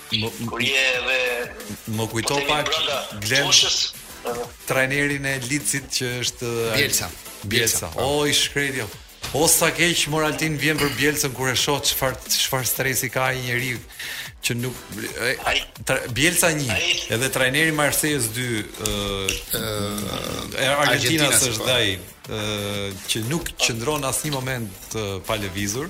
Kur je edhe më kujto pak Glen trajnerin e Leedsit që është Bielsa. Bielsa. Po. O i shkreti. O sa keq more Altin vjen për Bielsën kur e shoh çfar çfar stresi ka ai njeriu që nuk ai Bielsa 1 edhe trajneri Marsejës 2 ë Argentina është po. ai që nuk qëndron asnjë moment pa lëvizur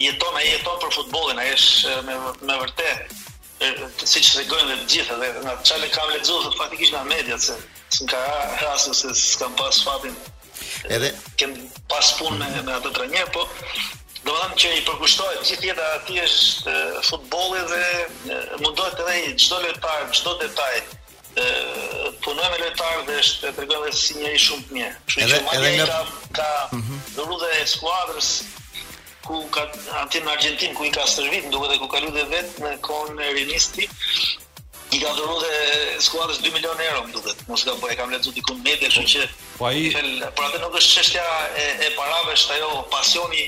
jeton, ai jeton për futbollin, ai është me me vërtet siç tregojnë dhe të gjithë edhe nga ça kam lexuar se faktikisht nga mediat se s'm ka rastis se s'kam pas fatin edhe të kem pas punë me, me atë trajner, po do të them që i përkushtohet gjithë jeta e atij është futbolli dhe mundohet edhe çdo lojtar, çdo detaj punon me lojtarë dhe është tregojnë dhe si njeri shumë të mirë. Kështu edhe, që edhe nga... ka, ka mm -hmm. dhuru dhe skuadrës ku ka atje në Argentinë, ku i ka stërvit, më duket dhe ku ka lujt dhe vetë në kohën e rinisë tij, i ka dhuru dhe skuadrës 2 milion euro, më duket, mos gaboj e kam lexu dikun në media, që, po, ai... për atë nuk është çështja e, e parave, është ai pasioni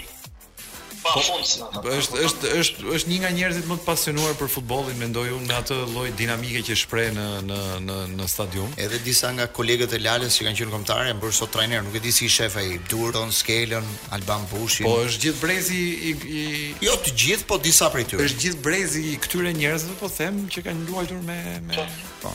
Pa po, fun si ata. Është është është është një nga njerëzit më të pasionuar për futbollin, mendoj unë, me atë lloj dinamike që shpreh në në në në stadium. Edhe disa nga kolegët e Lalës që kanë qenë kombëtarë janë bërë sot trajner, nuk e di si i shef ai, Duron, Skelën, Alban Bushi. Po është gjithë brezi i, i Jo të gjithë, po disa prej tyre. Është gjithë brezi i këtyre njerëzve, po them, që kanë luajtur me me po.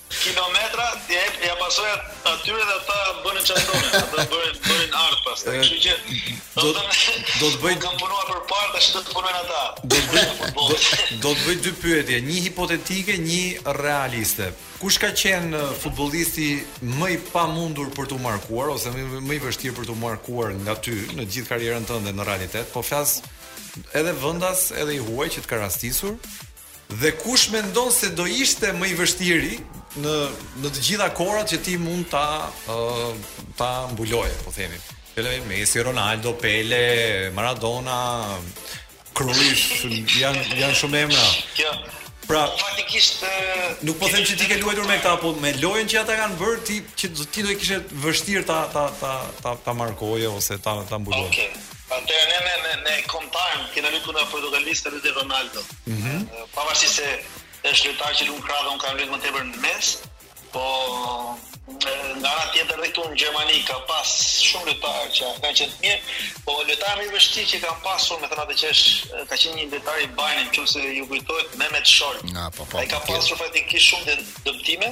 kilometra dhe ja pasoja atyre dhe ata bënin çfarë donin, ata bënin bënin art pastaj. Kështu që do të do të bëj kam punuar përpara tash do të punojnë ata. Do të bëj do të bëj dy pyetje, një hipotetike, një realiste. Kush ka qenë uh, futbollisti më i pamundur për t'u markuar ose më më i vështirë për t'u markuar nga ty në gjithë karrierën tënde në realitet? Po flas edhe vendas, edhe i huaj që të ka rastisur. Dhe kush mendon se do ishte më i vështiri në në të gjitha kohërat që ti mund ta ë uh, ta mbuloje, po themi. Lionel Messi, Ronaldo, Pele, Maradona, Cruyff, janë janë shumë emra. Pra, faktikisht nuk po them që ti ke luajtur me këta, po me lojën që ata kanë bërë ti që ti do e kishe vështirë ta ta ta ta ta markoje ose ta ta mbuloje. Okej. Okay. Atëherë ne me me me kombëtaren kena luajtur me Portugalinë ka luajtur Ronaldo. Ëh. Mm -hmm. Pavarësisht se është lojtar që luan krah dhe unë kam luajtur më tepër në mes, po nga ana tjetër dhe këtu në Gjermani ka pas shumë lojtarë që kanë qenë të mirë, po lojtari më i vështirë që kam pasur, me thënë atë që është ka qenë një lojtar i Bayernit, nëse ju kujtohet Mehmet Scholl. A po po. Ai ka po, po. pasur faktikisht shumë dëmtime.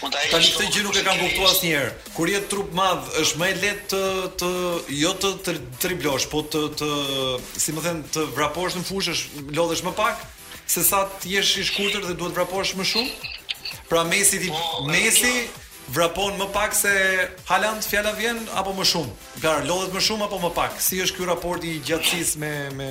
Tani këtë gjë nuk e kam kuptuar asnjëherë. Kur je trup madh, është më e lehtë të të jo të të triblosh, po të të si më thënë të vraposh në fushë, është lodhesh më pak se sa të jesh i shkurtër dhe duhet vraposh më shumë. Pra Messi tipo, Messi vrapon më pak se Haaland fjala vjen apo më shumë. Pra lodhet më shumë apo më pak. Si është ky raport i gjatësisë me me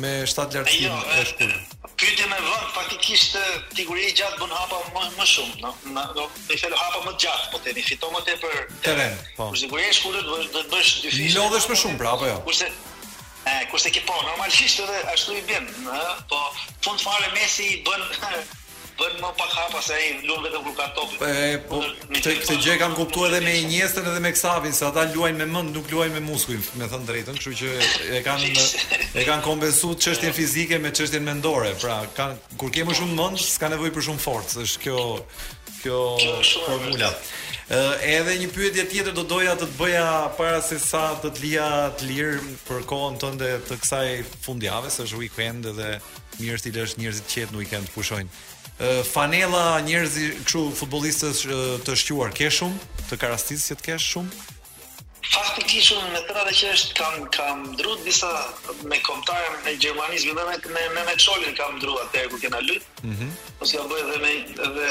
me shtatlartësinë jo, e shkurtër? Pyetje me vënd, faktikisht ti kur je i gjatë bën hapa më më shumë, do me thënë hapa më gjatë, po themi fiton më tepër teren. Po. Kurse kur je i shkurtër do të bësh dyfish. Lodhesh më shumë pra apo jo? Kurse e kurse ke po normalisht edhe ashtu i bjen, ëh, po në fund fare Messi i bën bën më pak hapa se ai luan vetëm kur ka topin. Po po këtë gjë e kam kuptuar edhe me Iniestën edhe me Xavin, se ata luajnë me mend, nuk luajnë me muskuj, me thënë drejtën, kështu që e kanë e kanë kompensuar çështjen fizike me çështjen mendore. Pra, kanë kur ke më shumë mend, s'ka nevojë për shumë forcë, është kjo kjo formula. Ë edhe një pyetje tjetër do doja të të bëja para se sa të të lija të lirë për kohën tënde të kësaj fundjave, se është weekend edhe Mirë t'i lësh njerëzit të qetë në weekend të pushojnë. Uh, fanella njerëzish kështu futbollistësh të shquar ke shumë, të ka rastis që të kesh shumë. Faktikisht unë me tëra dhe që është kam, kam ndrru disa me kombëtare me Gjermani zhvillimet me, me, me Schollin kam ndrru atëherë kur kena lyt mm -hmm. unë si kam bëjë dhe me dhe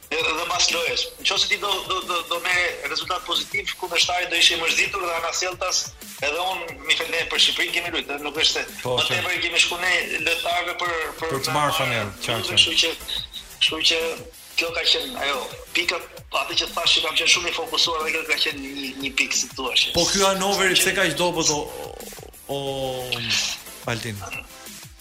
Dhe pas lojës, nëse ti do do do do merrje rezultat pozitiv, kundërshtari do ishte i mërzitur dhe anasjelltas edhe un me fjalë ne për Shqipërinë kemi luajtur, nuk është se po, më tepër i kemi shkuar ne lojtarëve për për për të marrë fanellë, qartë. Kështu që kështu që kjo ka qenë ajo pika atë që thashë që kam qenë shumë i fokusuar dhe kjo ka qenë një një pikë si thua. Po ky Hanoveri pse kaq dobët o o Altin?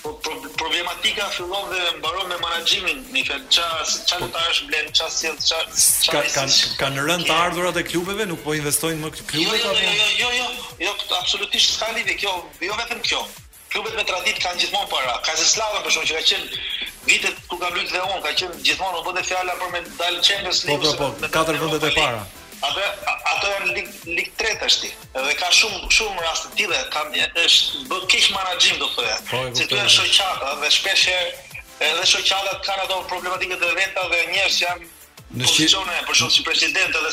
Po pro, problematika fillon dhe mbaron me menaxhimin, me fjalë ça ça po, lojtarësh blen, ça sjell, ça ça kanë kanë rënë të ardhurat e klubeve, nuk po investojnë më klubet jo, jo, apo? Jo, jo, jo, jo, jo, absolutisht s'ka lidhje kjo, jo vetëm kjo. Klubet me traditë kanë gjithmonë para. Kaiserslautern për shembull që ka qenë vitet kur kam luajtur dhe unë, ka qenë gjithmonë u bënte fjala për me dal Champions po, League. Po, po, po, katër vendet e para. Ato ato janë lig lig tretë tash ti. Dhe ka shumë shumë raste të tilla, ka është bë keqmenaxhim do thoya. Po, se këtu janë shoqata dhe shpesh edhe shoqatat kanë ato problematikët e veta dhe njerëz që janë në pozicione për shkak si president edhe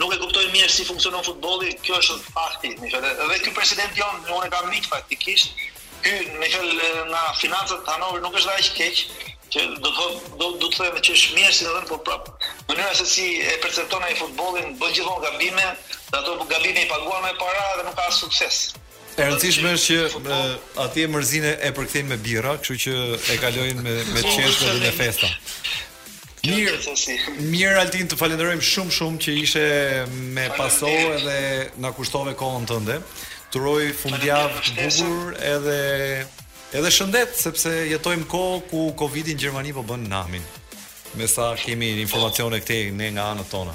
nuk e kuptojnë mirë si funksionon futbolli, kjo është fakti, me thënë. Edhe ky president jon, unë e kam mik faktikisht, Ky me fjalë nga financat Hanover nuk është dhe aq keq, që do të thotë do do të them që është mirë si të them por prap mënyra se si e percepton ai futbollin bën gjithmonë gabime, dhe ato gabime i paguan me para dhe nuk ka as sukses. E rëndësishme është që atje mërzinë e përkthejnë me birra, kështu që e kalojnë me me qeshje dhe me festa. Mirë, mirë Altin, të falenderojmë shumë shumë që ishe me Paso edhe na kushtove kohën tënde. T'uroj fundjavë të bukur edhe edhe shëndet sepse jetojmë kohë ku Covidi në Gjermani po bën namin. Me sa kemi informacione këtej ne nga anët tona.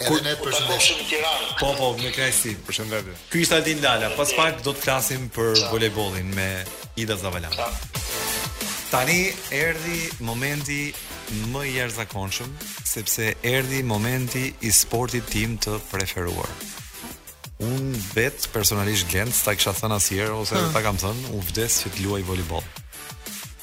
Kur na përshëndet në Tiranë. Po po, me kënaqësi, përshëndetje. Ky ishte Altin Lala, pas pak do të flasim për volejbollin me Ida Zavalan. Tani erdhi momenti më i jashtëzakonshëm, sepse erdhi momenti i sportit tim të preferuar. Un vet personalisht Genc, s'ta kisha thënë asnjëherë ose ta kam thënë, un vdes që të luaj volejboll.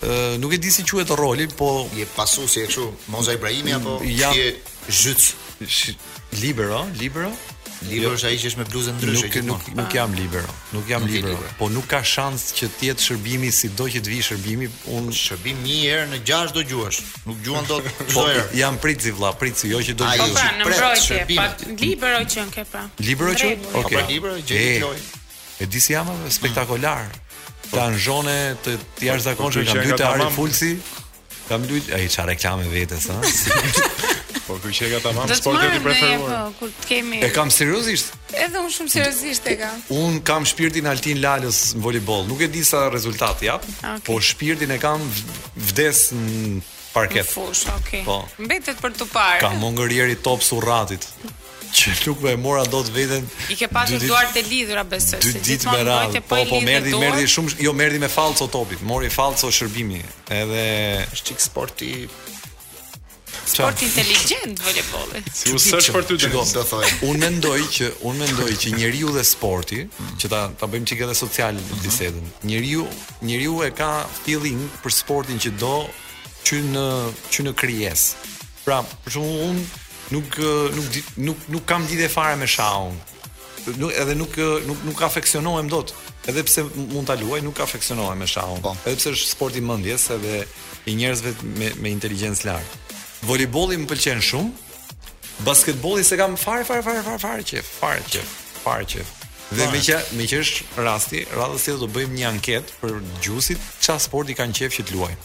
Ë nuk e di si quhet roli, po je pasuesi kështu Moza Ibrahimi apo ja, je zhyt libero, libero. Libero jo, është ai që është me bluzë ndryshe që nuk nuk jam libero, nuk jam nuk libero, libero, po nuk ka shans që të jetë shërbimi si do që të vi shërbimi, un shërbim një herë në gjashtë do gjuash. Nuk gjuan dot po, çdo herë. Po, jam pritësi vlla, pritësi, jo që do gjuash. Po pra, në mbrojtje, pa libero që ke pra. Libero që? Okej. Okay. Po, libero gjej loj. E di si jam atë spektakolare. Po. Tan xhone të të jashtëzakonshëm kam dy të ari fulsi. Kam lujt ai ça reklamë vetes, ha. Po ky që e ka tamam sportin e preferuar. Po, kur të kemi E kam seriozisht. Edhe unë shumë seriozisht e kam. Un kam shpirtin Altin Lalës në volejboll. Nuk e di sa rezultat jap, okay. po shpirtin e kam vdes në parket. Në fushë, okay. Po. Mbetet për të parë. Kam ngrënë një herë top surratit. Që nuk e mora dot veten. I ke pasur duart e lidhura besoj se gjithmonë do të po, po i po, merdi, merdi shumë, jo merdi me forcë topit, mori forcë shërbimi, edhe çik sporti Sport inteligjent volejbolli. Si u search për ty do të thoj. Unë mendoj që unë mendoj që njeriu dhe sporti, që ta ta bëjmë çik edhe social në mhm. bisedën. Njeriu, njeriu e ka feeling për sportin që do që në që në krijesë. Pra, për shembull un nuk nuk di, nuk nuk kam lidhje fare me shahun. Nuk edhe nuk nuk nuk afeksionohem dot. Edhe pse mund ta luaj, nuk afeksionohem me shahun. Po. Edhe pse është sport i mendjes edhe i njerëzve me me inteligjencë lart. Volejbolli më pëlqen shumë. Basketbollin s'e kam fare fare fare fare fare qejf, fare qejf, fare qejf. Dhe me që me që është rasti, radhën tjetër do bëjmë një anketë për ndjekësit, ça sporti kanë qejf që të luajnë.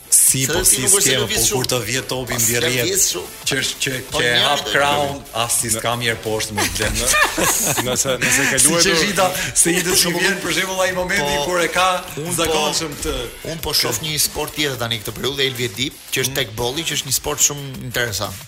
Si po si skema, po kur të vijë topi mbi rrjetë. Që është që po që hap krahun, as si s'ka mirë poshtë më gjen. Nëse nëse ka luajtur. Si çita, se i të shumë vjen për shembull ai momenti po, kur e ka unë zakonshëm këtë. Un po shof një sport tjetër tani këtë periudhë Elvi e di, që është mm. teqbolli, që është një sport shumë interesant.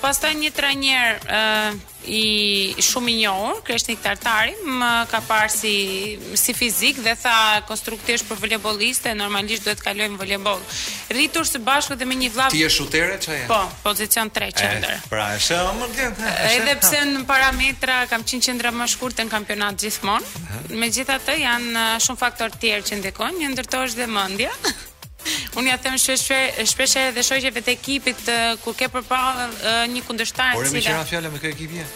Pastaj një trajner uh, i shumë i njohur, Kreshnik Tartari, më ka parë si si fizik dhe tha konstruktivisht për volejbolliste, normalisht duhet të kalojë në volejboll. Rritur së bashku dhe me një vëlla. Ti je shutere ça je? Po, pozicion 3 qendër. Pra, është më gjen. Edhe pse në parametra kam qenë qendra më e shkurtë në kampionat gjithmonë. Megjithatë janë shumë faktorë të tjerë që ndikojnë, një ndër to është dhe mendja. Unë ia them shpesh shpesh edhe shoqeve të ekipit kur ke përpara një kundërshtar si. Por meqë ra fjala me kë ekip je?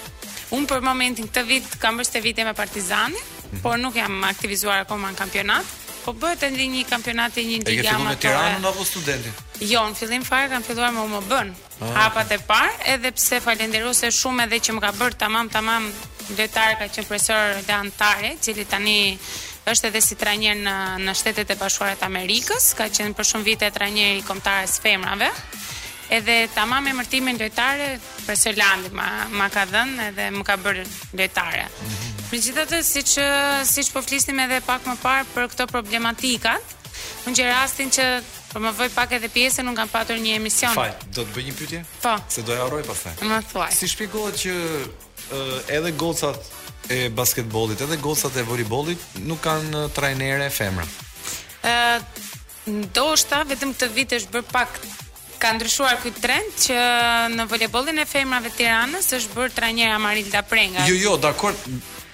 Unë për momentin këtë vit kam bërë stërvitje me Partizanin, mm -hmm. por nuk jam aktivizuar akoma në kampionat. Po bëhet edhe një kampionat si një liga amatore. E ke filluar me Tiranën apo Studentin? Jo, në fillim fare kam filluar me UMB-n. Hapat e parë edhe pse falenderose shumë edhe që më ka bërë tamam tamam lojtare ka qenë profesor Ylli Tare, i cili tani është edhe si trajner në në Shtetet e Bashkuara të Amerikës, ka qenë për shumë vite trajner i kombëtares së femrave. Edhe tamam emërtimin lojtare profesor Landi ma ma ka dhënë edhe më ka bërë lojtare. Mm -hmm. Megjithatë siç siç po flisnim edhe pak më parë për këto problematikat, unë gjej rastin që Po më voj pak edhe pjesën, unë kam patur një emision. Fal, ta të bëj një pyetje? Po. Se do e harroj pastaj. Më thuaj. Si shpjegohet që uh, edhe gocat e basketbollit, edhe gocat e volejbollit nuk kanë trajnere femra? Ë, uh, ndoshta vetëm këtë vit është bër pak ka ndryshuar ky trend që në volejbollin e femrave të Tiranës është bërë trajnera Marilda Prenga. Jo, jo, dakor,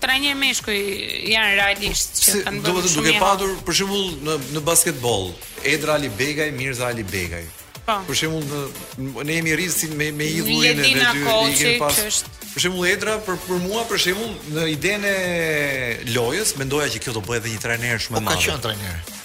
Trajnerë meshkuj janë realisht që si, kanë bërë shumë. Duke patur për shembull në në basketboll, Edra Alibegaj, Mirza Alibegaj. Po. Për shembull në ne jemi rritë si me me idhullin e vetë i kemi pas. Është... Për shembull Edra për për mua për shembull në idenë e lojës mendoja që kjo do bëhet edhe një trajner shumë i po, madh. Ka qenë trajner.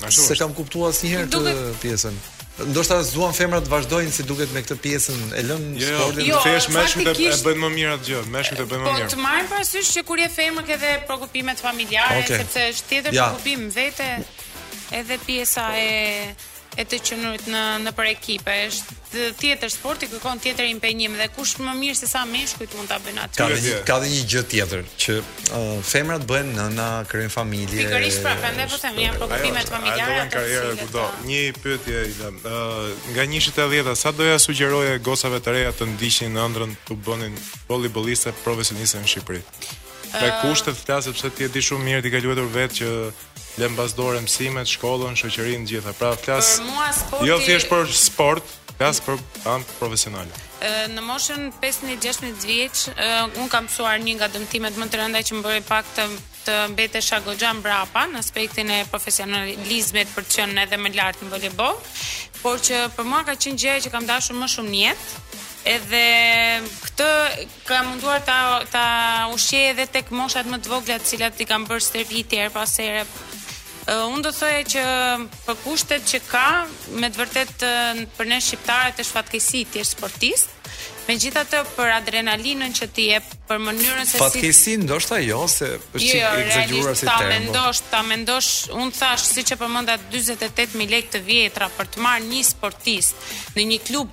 Ashtu. S'e kam kuptuar asnjëherë këtë pjesën. Ndoshta s'duan femrat të vazhdojnë si duket me këtë pjesën e lën jo, jo, sportin. Jo, jo, jo meshkujt e bëjnë më mirë atë gjë, meshkujt e bëjnë më po, mirë. Po të marrin parasysh që kur je femër ke edhe preokupimet familjare, okay. sepse është tjetër ja. preokupim vete edhe pjesa e e të qenurit në në për ekipe është tjetër sporti kërkon tjetër impenjim dhe kush më mirë se sa meshkujt mund ta bëjnë atë. Ka një ka dhe një gjë tjetër që uh, femrat bëhen nëna, krijojnë familje. Pikërisht pra, prandaj po them, janë preokupimet familjare ato karriera kudo. Një pyetje i lëm. Nga 1 te 10-ta sa do ia sugjeroje gocave të reja të ndiqnin ëndrrën të bëheshin volejbolliste profesioniste në Shqipëri. Me kushtet flas sepse ti e di shumë mirë ti ke luajtur vetë që Le mbas dore mësimet, shkollën, shoqërinë të gjitha. Pra flas Për mua sporti Jo thjesht për sport, flas për anë profesionale. Në moshën 15-16 vjeç, un kam pësuar një nga dëmtimet më të rënda që më bëri pak të të mbetesha goxha mbrapa në aspektin e profesionalizmit për të qenë edhe më lart në volejboll, por që për mua ka qenë gjëja që kam dashur më shumë në jetë. Edhe këtë Kam munduar ta ta ushqej edhe tek moshat më të vogla, të cilat i kam bërë stërvitje her pas here. Uh, unë do thoja që për kushtet që ka, me të vërtet uh, për ne shqiptarët është fatkeqësi të jesh sportist. Megjithatë për adrenalinën që të jep, për mënyrën se si Fatkeqësi ndoshta jo se është jo, jo, ekzagjeruar si term. Ta po. mendosh, ta mendosh, un thash siç e përmenda 48 mijë lekë të vjetra për të marrë një sportist në një klub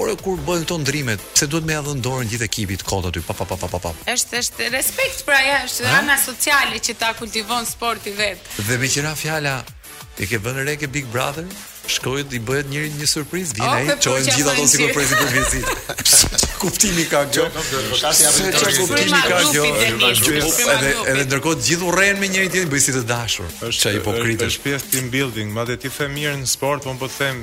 Ore kur bëhen këto ndrimet, pse duhet me ja dhënë dorën gjithë ekipit kot aty. Pa pa pa pa pa pa. Është është respekt pra ja është ana sociale që ta kultivon sporti vet. Dhe meqë ra fjala e ke vënë re ke Big Brother? Shkon i bëhet njëri një surprizë, vjen ai, çohen gjithë ato sikur presin për vizitë. Kuptimi ka kjo. Çfarë kuptimi ka kjo? Edhe edhe ndërkohë gjithë urrehen me njëri tjetrin bëj si të dashur. Është çaj hipokritësh. Është pjesë team building, madje ti the mirë në sport, po un po them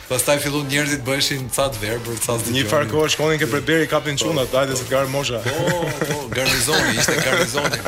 Pastaj fillon njerëzit bëheshin ca të verbër, ca të Një farë kohë shkonin ke për beri kapnin po, çunat, hajde po. se të ka mosha. Po, po, garnizoni, ishte garnizoni.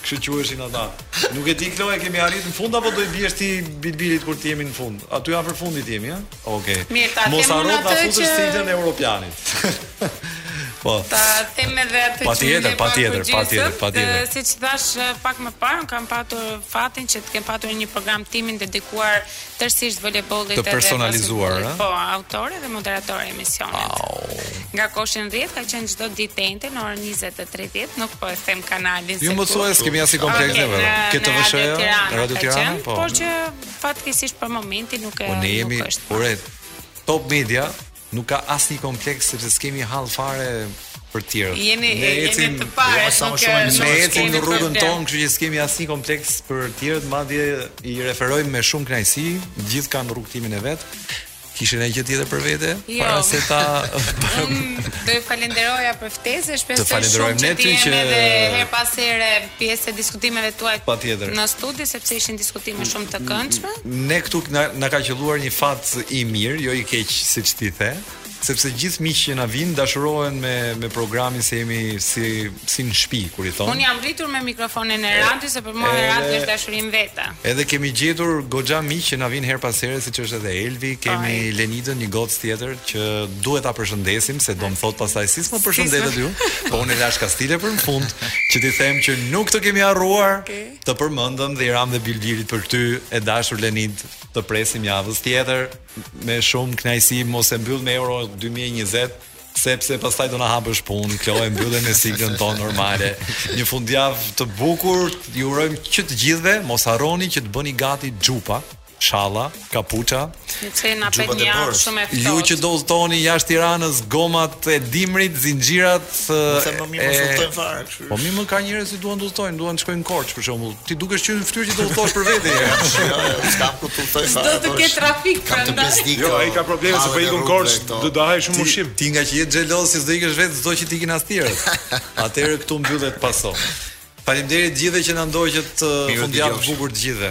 Kështu quheshin ata. Nuk e di Kloe, kemi arrit në fund apo do i biesh ti bilbilit kur të jemi në fund? Aty afër fundit jemi, ha? Okej. Okay. Mirë, ta Mos harro ta futësh që... siglën e Europianit. Po. Ta them edhe atë. Patjetër, patjetër, patjetër, patjetër. Siç thashë pak më parë, kam patur fatin që të kem patur një program timin dedikuar tërësisht volejbollit edhe të personalizuar, ëh. Po, autore dhe moderatore e emisionit. Wow. Nga koshi në rrjetë ka qenë çdo ditë të enjte në orën 20:30, nuk po e them kanalin se. Jo mo thuaje s'kemi asnjë kompleks okay, neve. Ka qenë në Radio Tirana, po. Por që fatkeqësisht për momentin nuk e po, ne jemi, nuk është. Ure, Top Media Nuk ka asnjë kompleks sepse s'kemi hall fare për të tjerët. Jeni, ne ecim, jeni të parët, ja, sa më shumë ne ecim në rrugën tonë, kështu që s'kemi asnjë kompleks për të tjerët, madje i referojmë me shumë kënaqësi, gjithë kanë rrugëtimin e vet. Kishe një gjë tjetër për vete jo. para se ta Unë do ju falenderoja për ftesën, shpresoj shumë të jemi edhe herë pas here pjesë e diskutimeve tuaja Patjetër. në studio sepse ishin diskutime shumë të këndshme. Ne këtu na, na ka qelluar një fat i mirë, jo i keq siç ti the, sepse gjithë miqtë që na vijnë dashurohen me me programin se jemi si si në shtëpi kur i thonë. Unë jam rritur me mikrofonin e radios e për mua edhe- radio është dashuri më vete. Edhe kemi gjetur goxha miq që na vijnë herë pas here siç është edhe Elvi, kemi Lenidën, një gocë tjetër që duhet ta përshëndesim se do më thotë pastaj si s'më përshëndetët ju, po unë e lashë kastile për në fund që t'i them që nuk të kemi harruar. Okay. Të përmendëm dhe i ramë dhe bilbilit për ty e dashur Lenid, të presim javën tjetër me shumë kënaqësi, mos e mbyll me Euro 2020 sepse pastaj do na hapësh punë, Kloe mbylle me siglën tonë normale. Një fundjavë të bukur, ju urojmë që të gjithëve, mos harroni që të bëni gati xhupa, shalla, kapuça, xhupat e bërë. Ju që do udhëtoni jashtë Tiranës, gomat e dimrit, zinxhirat e Mos më mirë mos udhëtojnë fare kështu. Po mirë mo ka njerëz që duan të udhëtojnë, duan të shkojnë në Korçë për shembull. Ti dukesh që në fytyrë që do udhëtosh për vete. Jo, jo, jo, s'kam ku të udhëtoj fare. Do të ketë trafik prandaj. Jo, ai ka probleme se po iku në Korçë, do të hajë shumë ushqim. Ti ngaqë je xheloz se s'do ikësh vetë, s'do që të ikin as tjerët. Atëherë këtu mbyllet paso. Faleminderit gjithëve që na ndoqët fundjavë të bukur të gjithëve.